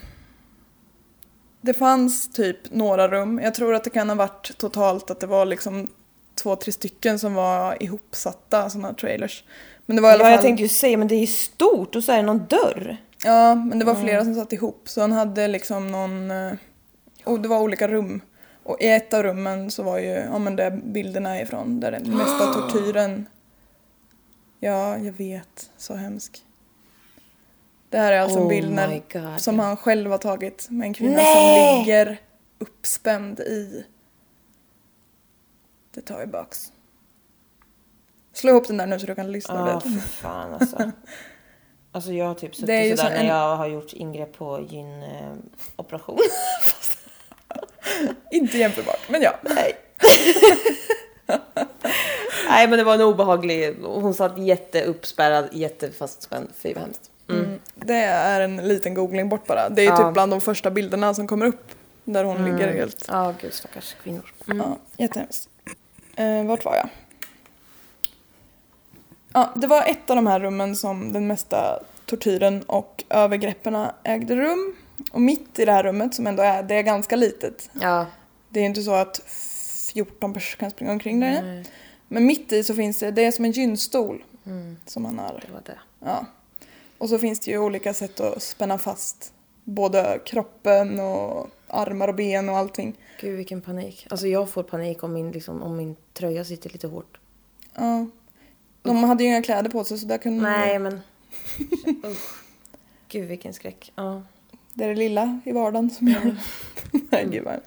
det fanns typ några rum. Jag tror att det kan ha varit totalt att det var liksom två, tre stycken som var ihopsatta sådana trailers. Men det var i alla Ja, fall... jag tänkte ju säga, men det är ju stort och så är det någon dörr. Ja, men det var flera som satt ihop så han hade liksom någon... eh, Och det var olika rum. Och i ett av rummen så var ju, ja men där bilderna ifrån, där den mesta tortyren... Ja, jag vet. Så hemsk. Det här är alltså en Oh bild när, som ja. han själv har tagit med en kvinna Nej! som ligger uppspänd i The Toy Box. Slå ihop den där nu så du kan lyssna Ja, ordentligt. för fan alltså. Alltså jag har typ suttit sådär så när en- jag har gjort ingrepp på gynoperation. Inte jämförbart, men ja. Nej. Nej men det var en obehaglig, hon satt jätteuppspärrad, jättefastspänd. Fy vad hemskt. Mm. Det är en liten googling bort bara. Det är Ja. typ bland de första bilderna som kommer upp. Där hon ligger helt... Ja gud stackars kvinnor. Mm. Ja, jättehemskt. Eh, vart var jag? Ja, det var ett av de här rummen som den mesta tortyren och övergreppen ägde rum. Och mitt i det här rummet som ändå är, det är ganska litet. Ja. Det är inte så att 14 personer kan springa omkring där inne. Men mitt i så finns det, det är som en gynstol Mm, som man har det var det. Ja. Och så finns det ju olika sätt att spänna fast både kroppen och armar och ben och allting. Gud vilken panik. Alltså jag får panik om min, liksom, om min tröja sitter lite hårt. Ja. De hade ju inga kläder på sig så där kunde Nej men. Usch. Gud vilken skräck. Ja. Det är det lilla i vardagen som gör det. Nej, gud vad.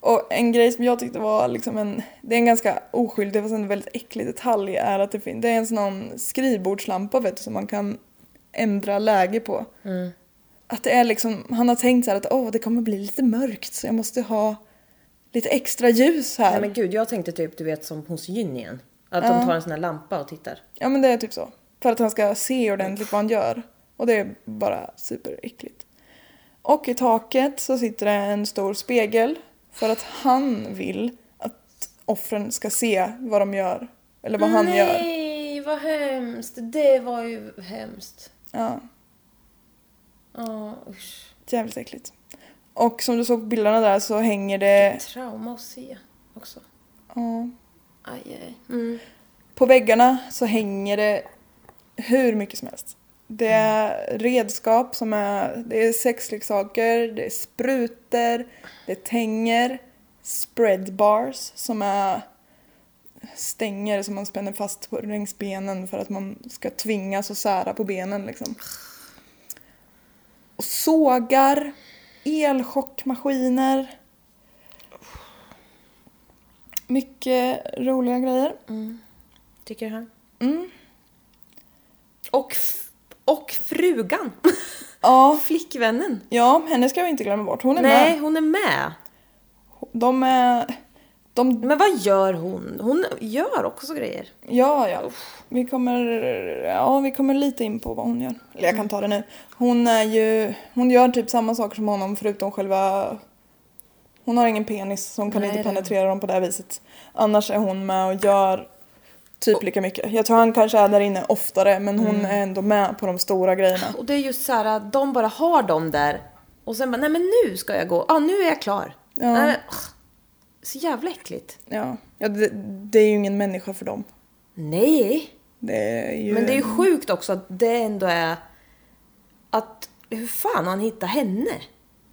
Och en grej som jag tyckte var liksom en, det är en ganska oskyldig fast en väldigt äcklig detalj är att det, fin- det är en sån skrivbordslampa vet du som man kan ändra läge på. Mm. Att det är liksom, han har tänkt så här att åh det kommer bli lite mörkt så jag måste ha lite extra ljus här. Nej men gud jag tänkte typ du vet som hos Gyn igen. Att Ja. de tar en sån här lampa och tittar. Ja men det är typ så. För att han ska se ordentligt vad han gör. Och det är bara superäckligt. Och i taket så sitter det en stor spegel. För att han vill att offren ska se vad de gör. Eller vad han gör. Nej vad hemskt. Det var ju hemskt. Ja, Ja usch. jävligt äckligt. Och som du såg på bilderna där så hänger det... Trauma att se också. Ja, Aj, aj. Mm. på väggarna så hänger det hur mycket som helst. Det är redskap som är, det är sexleksaker, det är sprutor, det är tänger, spread bars som är stänger som man spänner fast på längs benen för att man ska tvingas att sära på benen liksom. Och sågar, elchockmaskiner. Mycket roliga grejer. Tycker han. Mm. Och, och frugan. Ja, Flickvännen. ja, henne ska vi inte glömma bort. Hon är Nej, med. hon är med. De är... De, Men vad gör hon? Hon gör också grejer. ja, ja. Vi kommer, ja, vi kommer lite in på vad hon gör. Eller jag kan ta det nu. Hon är ju... Hon gör typ samma saker som honom förutom själva... Hon har ingen penis så hon kan Nej, inte det- penetrera dem på det här viset. Annars är hon med och gör typ lika mycket. Jag tror han kanske är där inne oftare men hon är ändå med på de stora grejerna. Och det är just så här att de bara har dem där. Och sen bara, nej men nu ska jag gå. Ja, nu är jag klar. Ja. Nej, men. Så jävla äckligt. Ja, ja det, det är ju ingen människa för dem. Nej. Det ju... Men det är ju sjukt också att det ändå är att hur fan har han hittat henne?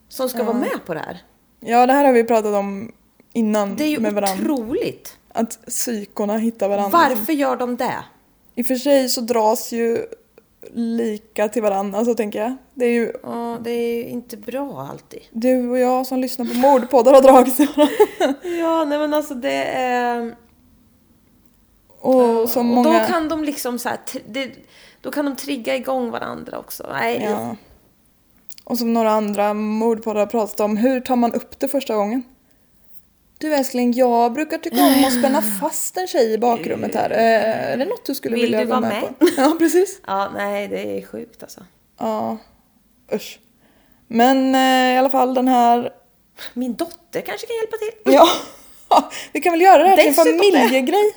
Som ska vara med på det här. Ja, det här har vi pratat om innan Det är ju med varandra. otroligt. Att psykorna hittar varandra. Varför gör de det? I och för sig så dras ju lika till varandra så tänker jag. Det är ju Ja, det är ju inte bra alltid. du och jag som lyssnar på mordpoddar har dragit. Ja, nej men alltså det är... Och som och många... då kan de liksom så här, det, då kan de trigga igång varandra också. Nej, Ja. Och som några andra mordpoddar pratat om, hur tar man upp det första gången? Du älskling, jag brukar tycka om att spänna fast en tjej i bakrummet här. Eh, Är det något du skulle Vill vilja du vara med, med? på? Ja, precis. ja, nej det är sjukt alltså. Ja, usch. Men eh, i alla fall den här Min dotter kanske kan hjälpa till. Ja, vi kan väl göra det här till en familjegrej.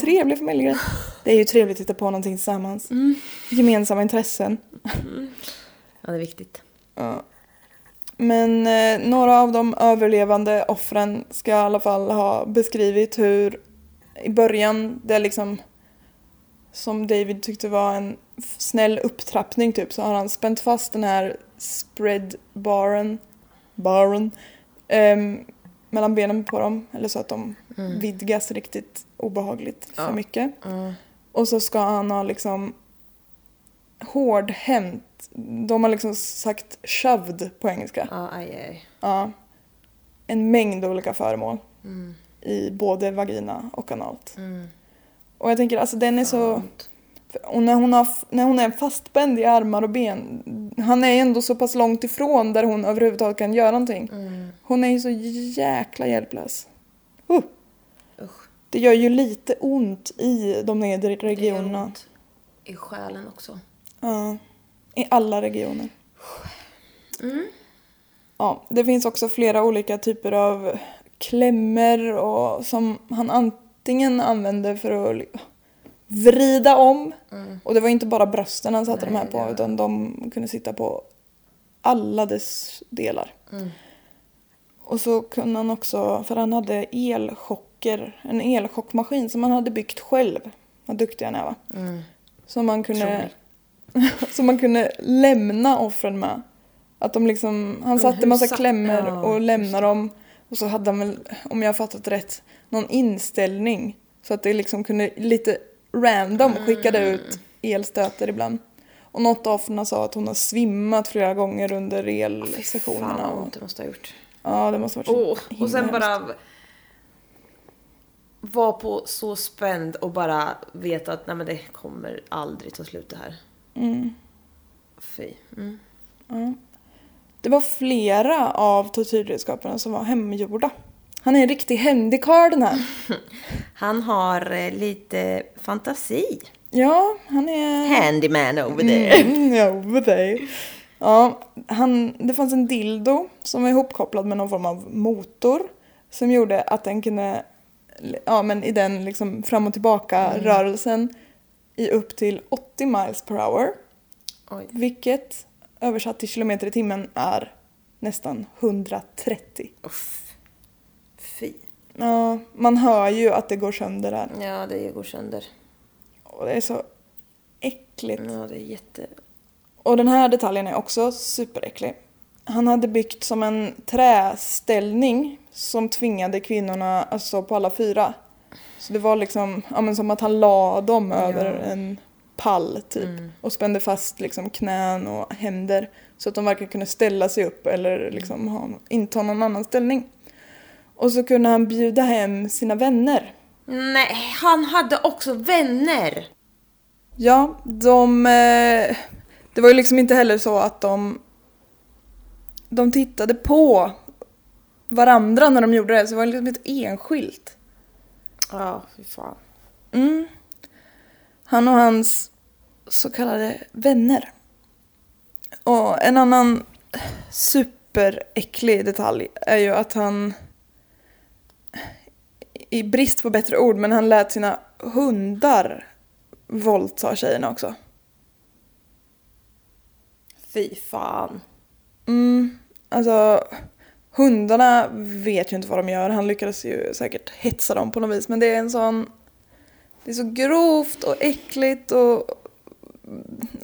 Trevlig familjegrej. Det är ju trevligt att titta på någonting tillsammans. Gemensamma intressen. Ja, det är viktigt. Ja. Men eh, några av de överlevande offren ska i alla fall ha beskrivit hur i början det liksom som David tyckte var en snäll upptrappning typ så har han spänt fast den här spread baren, baren ehm, mellan benen på dem eller så att de vidgas riktigt obehagligt för Ja. mycket. Mm. Och så ska han ha liksom hårdhänt. De har liksom sagt shoved på engelska. Ja, aj, aj. Ja. En mängd olika föremål Mm. i både vagina och analt. Mm. Och jag tänker alltså den är så... Och när hon, har, när hon är fastspänd i armar och ben. Han är ändå så pass långt ifrån där hon överhuvudtaget kan göra någonting. Mm. Hon är ju så jäkla hjälplös. Uh. Det gör ju lite ont i de nedre Det gör regionerna. ont I själen också. Ja, i alla regioner. Mm. Ja, det finns också flera olika typer av klämmer och som han antingen använde för att vrida om. Mm. Och det var inte bara brösten han satte de här Nej, på var- utan de kunde sitta på alla dess delar. Mm. Och så kunde han också, för han hade elchocker, en elchockmaskin som han hade byggt själv. Vad duktig han är va? Mm. Som man kunde. som man kunde lämna offren med. Att de liksom, han satte hur massa klämmer ja, och lämnade dem. Och så hade han väl, om jag har fattat rätt, någon inställning. Så att det liksom kunde lite random skickade Mm. ut elstöter ibland. Och något av offren sa att hon har svimmat flera gånger under elsessionerna. fan vad det måste ha gjort. ja, det måste ha varit så Åh, himla och sen hemskt. bara var på så spänd och bara veta att nej men det kommer aldrig ta slut det här. Mm. Fy. Mm. Ja. Det var flera av tortyrredskapen som var hemgjorda. Han är en riktig händig karl den här. Han har eh, lite fantasi. Ja, han är... Handyman over there. Mm, over there. Ja, han, det fanns en dildo som var ihopkopplad med någon form av motor som gjorde att den kunde, ja men i den liksom fram och tillbaka rörelsen i upp till 80 miles per hour. Oj. Vilket översatt till kilometer i timmen är nästan 130. Uff. Fy. Ja, man hör ju att det går sönder där. Ja, det går sönder. Och det är så äckligt. Ja, det är jätte... Och den här detaljen är också superäcklig. Han hade byggt som en träställning som tvingade kvinnorna att stå på alla fyra. Så det var liksom ja, men som att han la dem över en pall typ. Och spände fast liksom knän och händer. Så att de varken kunde ställa sig upp eller liksom ha, inta någon annan ställning. Och så kunde han bjuda hem sina vänner. Nej, han hade också vänner! Ja, de... Eh, det var ju liksom inte heller så att de... De tittade på varandra när de gjorde det, så det var liksom ett enskilt. Ja, fy fan. Mm. Han och hans så kallade vänner. Och en annan superäcklig detalj är ju att han i brist på bättre ord, men han lät sina hundar våldta tjejerna också. Fy fan. Mm, alltså hundarna vet ju inte vad de gör. Han lyckades ju säkert hetsa dem på något vis. Men det är en sån... Det är så grovt och äckligt och...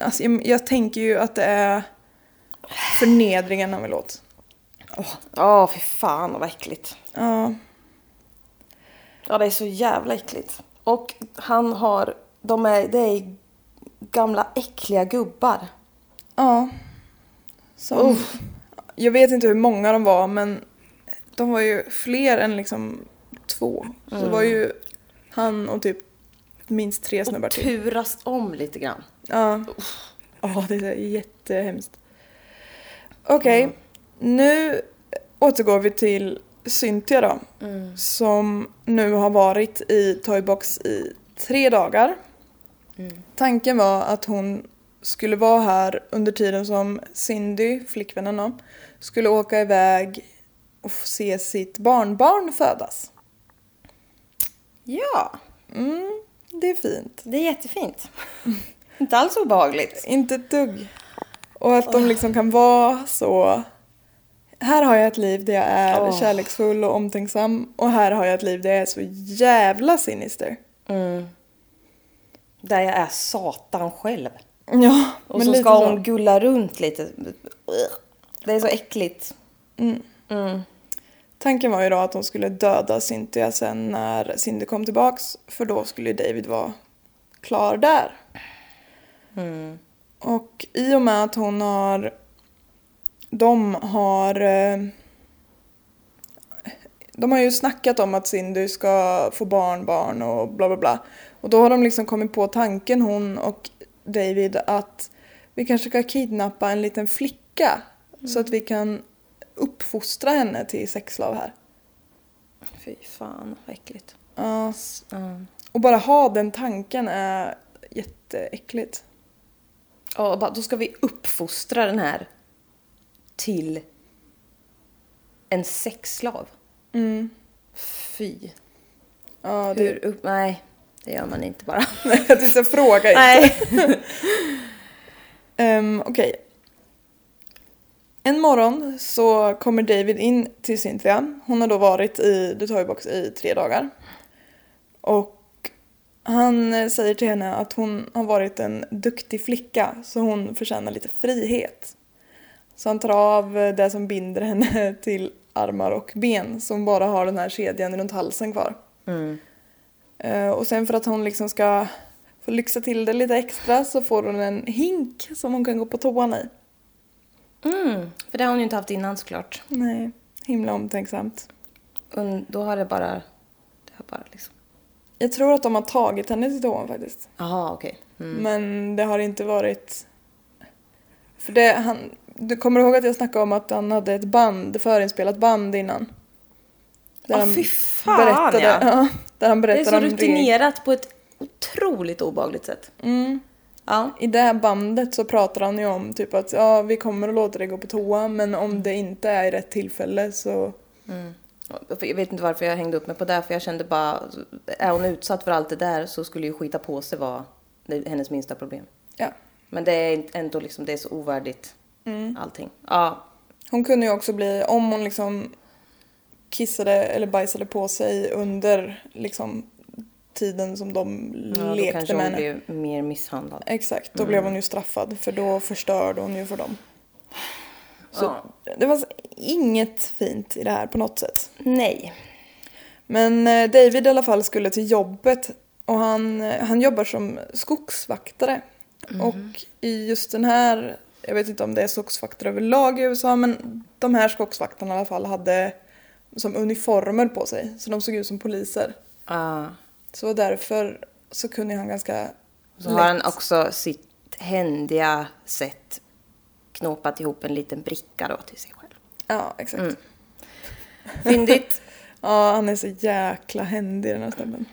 Alltså jag, jag tänker ju att det är förnedringen han vill åt. Ja, fy fan vad äckligt. Ja, Ja, det är så jävla äckligt. Och han har, de är, det är gamla äckliga gubbar. ja. Som, jag vet inte hur många de var men de var ju fler än liksom två. Så det var ju han och typ minst tre snubbar Och till. turas om lite grann. Ja. Ja, det är jättehemskt. Okej, nu återgår vi till Cynthia då. Som nu har varit i Toybox i tre dagar. Tanken var att hon skulle vara här under tiden som Cindy, flickvännen då, skulle åka iväg och se sitt barnbarn födas. Ja. Mm, det är fint. Det är jättefint. Inte alls obehagligt. Inte ett dugg. Och att de liksom kan vara så... Här har jag ett liv där jag är Åh. kärleksfull och omtänksam och här har jag ett liv där jag är så jävla sinister. Mm. Där jag är satan själv. Ja, Och så ska så. hon gulla runt lite. Det är så äckligt. Mm. Mm. Tanken var ju då att hon skulle döda Cynthia sen när Cindy kom tillbaks för då skulle David vara klar där. Mm. Och i och med att hon har... De har... eh, De har ju snackat om att Cindy ska få barnbarn och bla bla bla. Och då har de liksom kommit på tanken, hon och David, att vi kanske ska kidnappa en liten flicka så att vi kan uppfostra henne till sexslav här. Fy fan vad äckligt. Ja, Mm. och bara ha den tanken är jätteäckligt. Ja, och bara, då ska vi uppfostra den här till en sexslav. Mm. Fy. Ja, det... Hur upp... Nej, det gör man inte bara. Jag tänkte fråga inte. Nej. Um, Okej. En morgon så kommer David in till Cynthia. Hon har då varit i The Toybox i tre dagar. Och han eh, säger till henne att hon har varit en duktig flicka så hon förtjänar lite frihet. Så han tar av eh, det som binder henne till armar och ben som bara har den här kedjan runt halsen kvar. Mm. Eh, Och sen för att hon liksom ska få lyxa till det lite extra så får hon en hink som hon kan gå på toan i. Mm. För det har hon ju inte haft innan såklart. Nej, himla omtänksamt. Und- Då har det bara... Det har bara liksom... Jag tror att de har tagit henne till toan faktiskt. Jaha, okej. Mm. Men det har inte varit... För det, han... Du kommer ihåg att jag snackade om att han hade ett band, förinspelat band innan? Ja, han fy fan, berättade, ja. ja. Där han Det är så rutinerat på ett otroligt obehagligt sätt. Mm. Ja. I det här bandet så pratar han ju om typ att ja, vi kommer att låta dig gå på toa men om det inte är i rätt tillfälle så... Mm. Jag vet inte varför jag hängde upp mig på det, för jag kände bara... Är hon utsatt för allt det där så skulle ju skita på sig vara hennes minsta problem. Ja. Men det är ändå liksom, det är så ovärdigt Mm. allting. Ja. Hon kunde ju också bli, om hon liksom kissade eller bajsade på sig under liksom tiden som de ja då lekte kanske med hon henne. blev mer misshandlad. Exakt, då blev hon ju straffad för då förstörde hon ju för dem. Så Ja. det var inget fint i det här på något sätt. Nej. Men eh, David i alla fall skulle till jobbet och han, eh, han jobbar som skogsvaktare. Och i just den här, jag vet inte om det är skogsvaktare överlag i USA, men de här skogsvaktarna i alla fall hade som uniformer på sig, så de såg ut som poliser. Ja. Så därför så kunde han ganska Så har han också sitt händiga sätt knåpat ihop en liten bricka då till sig själv. Ja, exakt. Mm. Fyndigt. Ja, han är så jäkla händig den här snubben.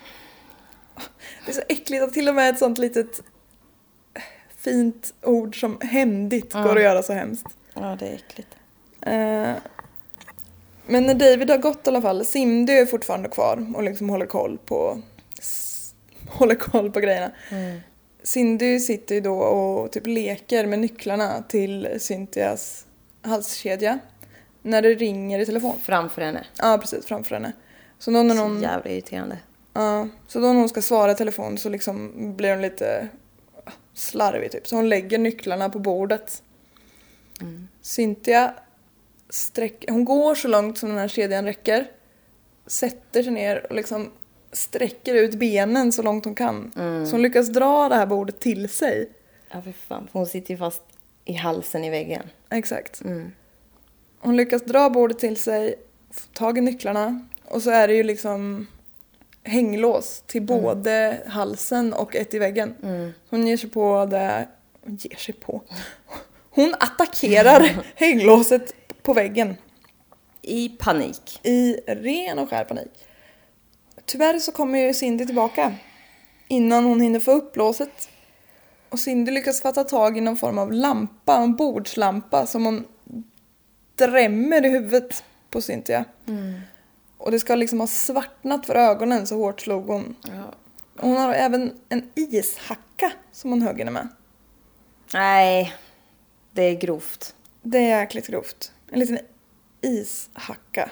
Det är så äckligt att till och med ett sånt litet fint ord som händigt går att göra så hemskt. Ja, det är äckligt. Eh, Men när David har gått i alla fall, Cindy är fortfarande kvar och liksom håller koll på håller koll på grejerna. Mm. Cindy sitter ju då och typ leker med nycklarna till Cynthias halskedja. När det ringer i telefon. Framför henne. Ja, precis framför henne. Så då när Så någon, jävla irriterande. ja, så då när hon ska svara i telefon så liksom blir hon lite slarvig typ. Så hon lägger nycklarna på bordet. Cynthia sträck, hon går så långt som den här kedjan räcker. Sätter sig ner och liksom sträcker ut benen så långt hon kan. Så hon lyckas dra det här bordet till sig. Ja, för fan. Hon sitter ju fast i halsen i väggen. Exakt. Mm. Hon lyckas dra bordet till sig, få tag i nycklarna och så är det ju liksom hänglås till både halsen och ett i väggen. Hon ger sig på det... Hon ger sig på? Hon attackerar hänglåset på väggen I panik. i ren och skär panik. Tyvärr så kommer ju Cindy tillbaka innan hon hinner få upp låset. Och Cindy lyckas fatta tag i någon form av lampa, en bordslampa som hon drämmer i huvudet på Cynthia. Och det ska liksom ha svartnat för ögonen så hårt slog hon. Ja. Hon har även en ishacka som hon högg henne med. Nej, det är grovt. Det är jäkligt grovt. En liten ishacka.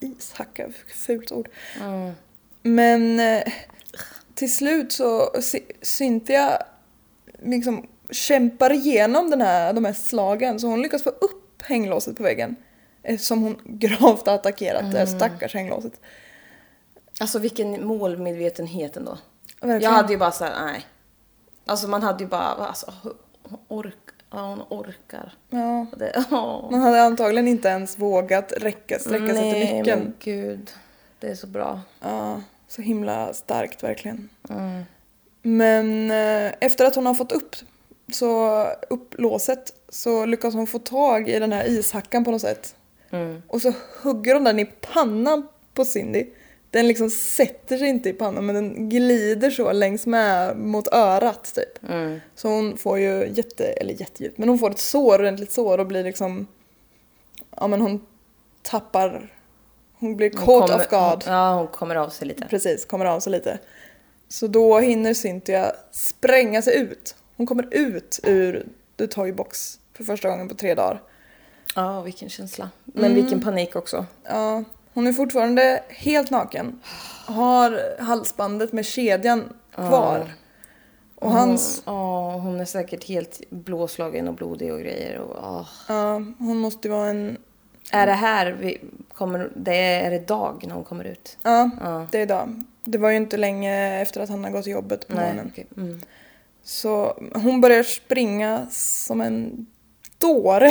Ishacka, fult ord. Mm. Men eh, till slut såCy- Cynthia liksom kämpar igenom den här, de här slagen så hon lyckas få upp hänglåset på väggen. Eftersom hon gravt har attackerat det här stackars hänglåset. Alltså vilken målmedvetenhet ändå. Verkligen. Jag hade ju bara såhär, nej. Alltså man hade ju bara, alltså ork, ja, hon orkar. Ja. Det, åh. Man hade antagligen inte ens vågat räcka, sträcka sig till Nej, nyckeln. men gud. Det är så bra. Ja, så himla starkt verkligen. Mm. Men eh, efter att hon har fått upp, så, upp låset så lyckas hon få tag i den här ishackan på något sätt. Mm. Och så hugger hon den i pannan på Cindy. Den liksom sätter sig inte i pannan men den glider så längs med mot örat typ. Mm. Så hon får ju jätte, eller jättedjupt, men hon får ett sår, ordentligt sår och blir liksom, ja men hon tappar, hon blir Hon caught kommer- off guard. Ja, hon kommer av sig lite. Precis, kommer av sig lite. Så då hinner Cynthia spränga sig ut. Hon kommer ut ur The Toy Box för första gången på tre dagar. Ja, vilken känsla. Men vilken panik också. Ja, hon är fortfarande helt naken. Har halsbandet med kedjan kvar. Och hans, Ja, hon är säkert helt blåslagen och blodig och grejer. Och, åh. ja, hon måste ju vara en, Är det här vi kommer, det är, är det dag när hon kommer ut? ja, Ja. det är idag. Det var ju inte länge efter att han har gått till jobbet på Nej, morgonen. okej. Mm. Så hon börjar springa som en dåre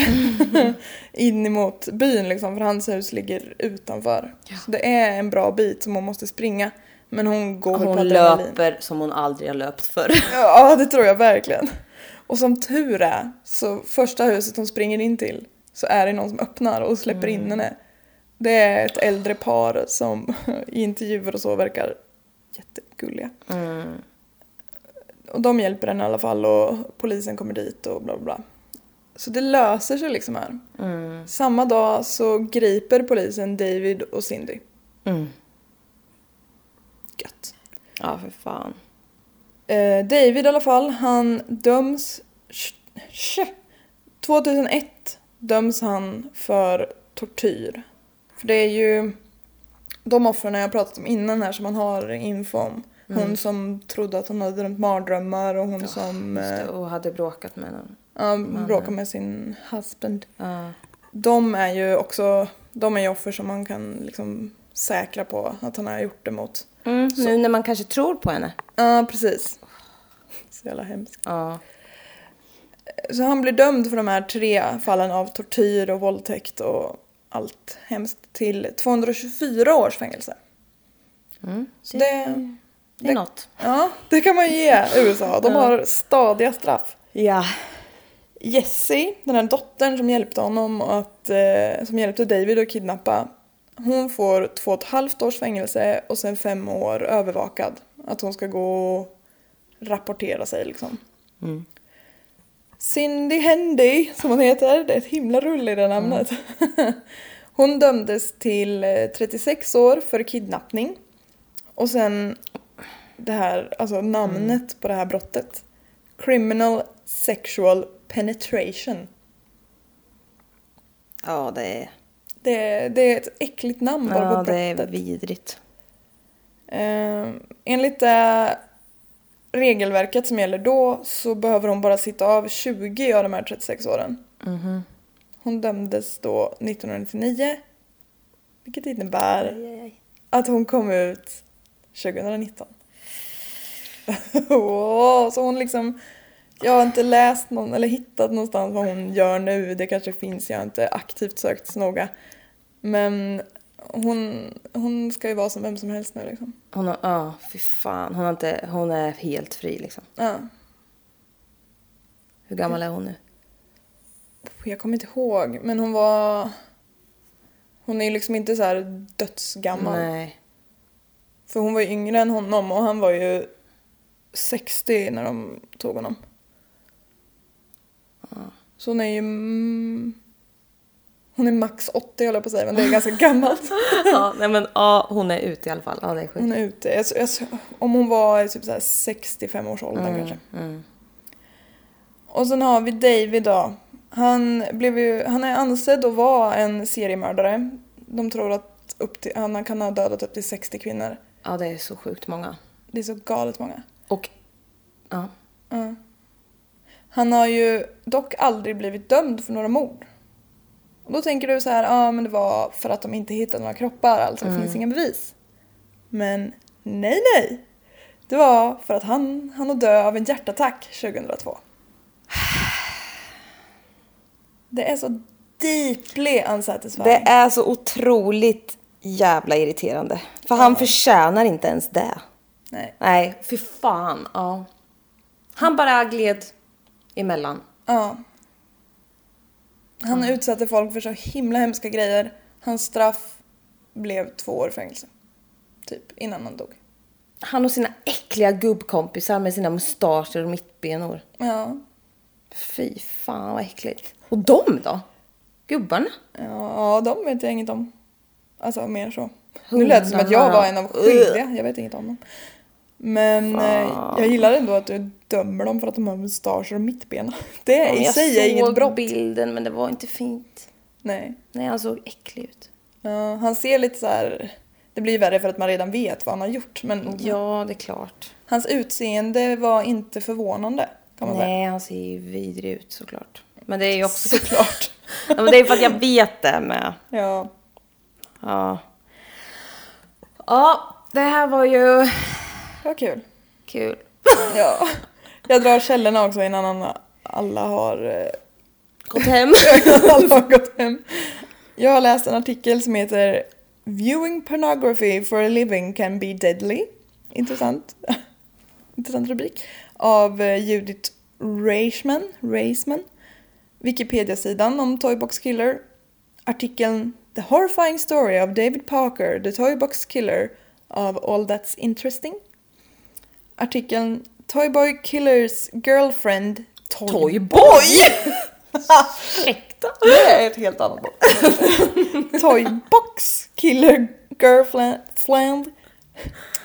in emot byn liksom, för hans hus ligger utanför. Ja. Så det är en bra bit som hon måste springa. Men hon går väl på Hon adrenalin. löper som hon aldrig har löpt förr. Ja, det tror jag verkligen. Och som tur är, så första huset hon springer in till så är det någon som öppnar och släpper in henne. Det är ett äldre par som i intervjuer och så verkar jättegulliga. Mm. Och de hjälper henne i alla fall och polisen kommer dit och bla bla. Så det löser sig liksom här. Mm. Samma dag så griper polisen David och Cindy. Mm. Gött. Ja, för fan. Eh, David i alla fall, han döms... sh- sh- 2001 döms han för tortyr. För det är ju de offren jag pratat om innan här som man har info om. Hon som trodde att hon hade drömt mardrömmar och hon som Just det, eh, och hade bråkat med någon. Ja, bråkade med sin husband. Ja. De är ju också de är ju offer som man kan liksom säkra på att han har gjort det mot. Mm, nu när man kanske tror på henne. Ja, precis. Så jävla hemskt. Ja. Så han blir dömd för de här tre fallen av tortyr och våldtäkt och allt hemskt till 224 års fängelse. Mm. Det, Det är något. ja, det kan man ge USA. De har stadiga straff. Ja. Jessie, den här dottern som hjälpte honom att, eh, som hjälpte David att kidnappa, hon får två och ett halvt års fängelse och sen fem år övervakad. Att hon ska gå och rapportera sig liksom. Mm. Cindy Hendy, som hon heter, det är ett himla rull i det namnet. Hon dömdes till eh, 36 år för kidnappning. Och sen det här, alltså namnet på det här brottet. Criminal sexual penetration. Ja, det är, Det, det är ett äckligt namn bara ja, på det är brottet. vidrigt. Eh, enligt det regelverket som gäller då så behöver hon bara sitta av 20 av de här 36 åren. Mhm. Hon dömdes då 1999. Vilket innebär Aj, aj, att hon kom ut 2019. Åh, så hon liksom... Jag har inte läst någon eller hittat någonstans vad hon gör nu. Det kanske finns, jag har inte aktivt sökt så noga. Men hon, hon ska ju vara som vem som helst nu liksom. Hon har, ja, fy fan. Hon, har inte, hon är helt fri liksom. Ja. Hur gammal är hon nu? Jag kommer inte ihåg, men hon var... Hon är ju liksom inte så här dödsgammal. Nej. För hon var ju yngre än honom och han var ju 60 när de tog honom. Så hon är ju... mm, Hon är max 80 höll jag på att säga, men det är ganska gammalt. ja, nej men ja, hon är ute i alla fall. Ja, det är sjukt. Hon är ute. Jag, jag, om hon var typ så här 65 års ålder Mm, kanske. mm. Och sen har vi David då. Han, blev ju, han är ansedd att vara en seriemördare. De tror att upp till, han kan ha dödat upp till 60 kvinnor. Ja, det är så sjukt många. Det är så galet många. Och ja, Ja. Han har ju dock aldrig blivit dömd för några mord. Och då tänker du så här, ja ah, men det var för att de inte hittade några kroppar, alltså det finns inga bevis. Men nej, nej! Det var för att han han att dö av en hjärtattack 2002. Det är så deeply unsatisfying. Det är så otroligt jävla irriterande. För han förtjänar inte ens det. Nej. Nej, för fan. Ja. Han bara gled emellan. Ja. Han utsatte folk för så himla hemska grejer. Hans straff blev två år fängelse. Typ, innan han dog. Han och sina äckliga gubbkompisar med sina mustascher och mittbenor. Ja. Fy fan vad äckligt. Och de då? Gubbarna? Ja, de vet jag inget om. Alltså mer så. Nu Hundarna. lät det som att jag var en av skyldiga. Jag vet inget om dem. Men eh, jag gillar ändå att du dömer dem för att de har mustascher och mittbena. Det i jag sig är inget såg brott. bilden men det var inte fint. Nej. Nej, han såg äcklig ut. Ja, han ser lite så här. Det blir värre för att man redan vet vad han har gjort. Men Ja, det är klart. hans utseende var inte förvånande. Kan man säga. Nej, han ser ju vidrig ut såklart. Men det är ju också såklart. ja, men det är ju för att jag vet det med. Ja. Ja. Ja, det här var ju Var kul. kul. Ja. Jag drar källorna också innan alla, har eh, Gått hem. Alla har gått hem. Jag har läst en artikel som heter Viewing pornography for a living can be deadly. Intressant. Intressant rubrik. Av eh, Judith Reisman. Reisman. Wikipedia-sidan om Toybox Killer. Artikeln The horrifying story of David Parker, the Toybox Killer of All That's Interesting. Artikeln Toyboy Killers Girlfriend Toyboy! Ursäkta. Det är ett helt annat box. Toybox Killer Girlfriend.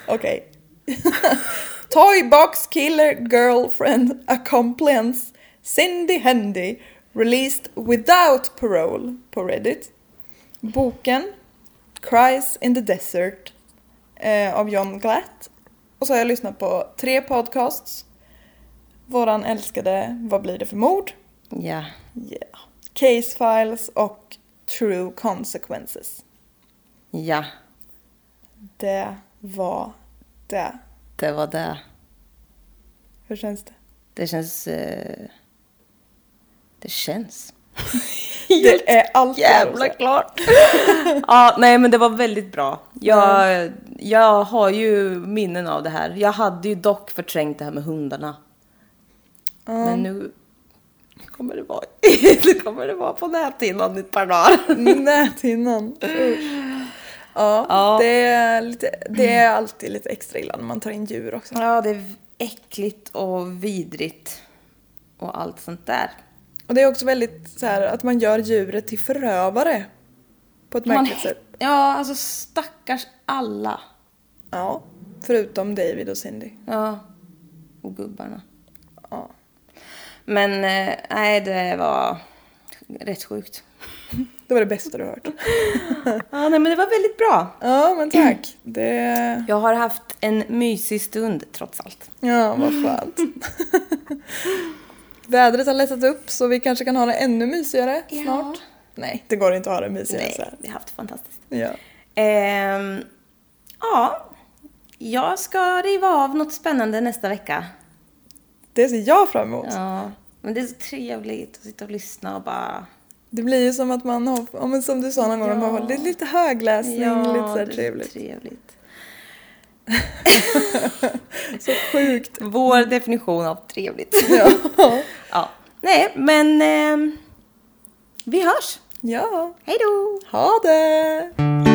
Okej. Toybox Killer Girlfriend Accompliance Cindy Handy Released without parole på Reddit. Boken Cries in the Desert eh, av John Glatt. Och så har jag lyssnat på tre podcasts. Våran älskade Vad blir det för mord? Ja. Yeah. Case Files och True Consequences. Ja, Det var det. det var det. Hur känns det? Det känns... Eh... Det känns. Det är allt Jävla klart. ja, nej men det var väldigt bra. Jag, jag har ju minnen av det här. Jag hade ju dock förträngt det här med hundarna. Men nu kommer det vara, nu kommer det vara på näthinnan i ett par dagar. Näthinnan. Usch. Ja, Ja. Det, är lite, det är alltid lite extra illa när man tar in djur också. Ja, det är äckligt och vidrigt. Och allt sånt där. Och det är också väldigt så här att man gör djuret till förövare. På ett Man, märkligt sätt. ja, alltså stackars alla. Ja, förutom David och Cindy. Ja, och gubbarna. Ja. Men eh, nej, det var rätt sjukt. Det var det bästa du hört. Ja, nej, men det var väldigt bra. Ja, men tack. Det... Jag har haft en mysig stund trots allt. Ja, vad skönt. Vädret har lättat upp så vi kanske kan ha det ännu mysigare Ja. snart. Nej, det går inte att ha det mysigare Nej, så här. vi har haft det fantastiskt. Ja. Ehm, ja, jag ska riva av något spännande nästa vecka. Det ser jag fram emot. Ja, men det är så trevligt att sitta och lyssna och bara... Det blir ju som att man har, ja, som du sa någon gång, Ja. man har lite, lite högläsning, lite så här det är trevligt. trevligt. Så sjukt. Vår definition av trevligt. Ja. ja. Nej, men ehm, vi hörs. ja, Hej då! ha det!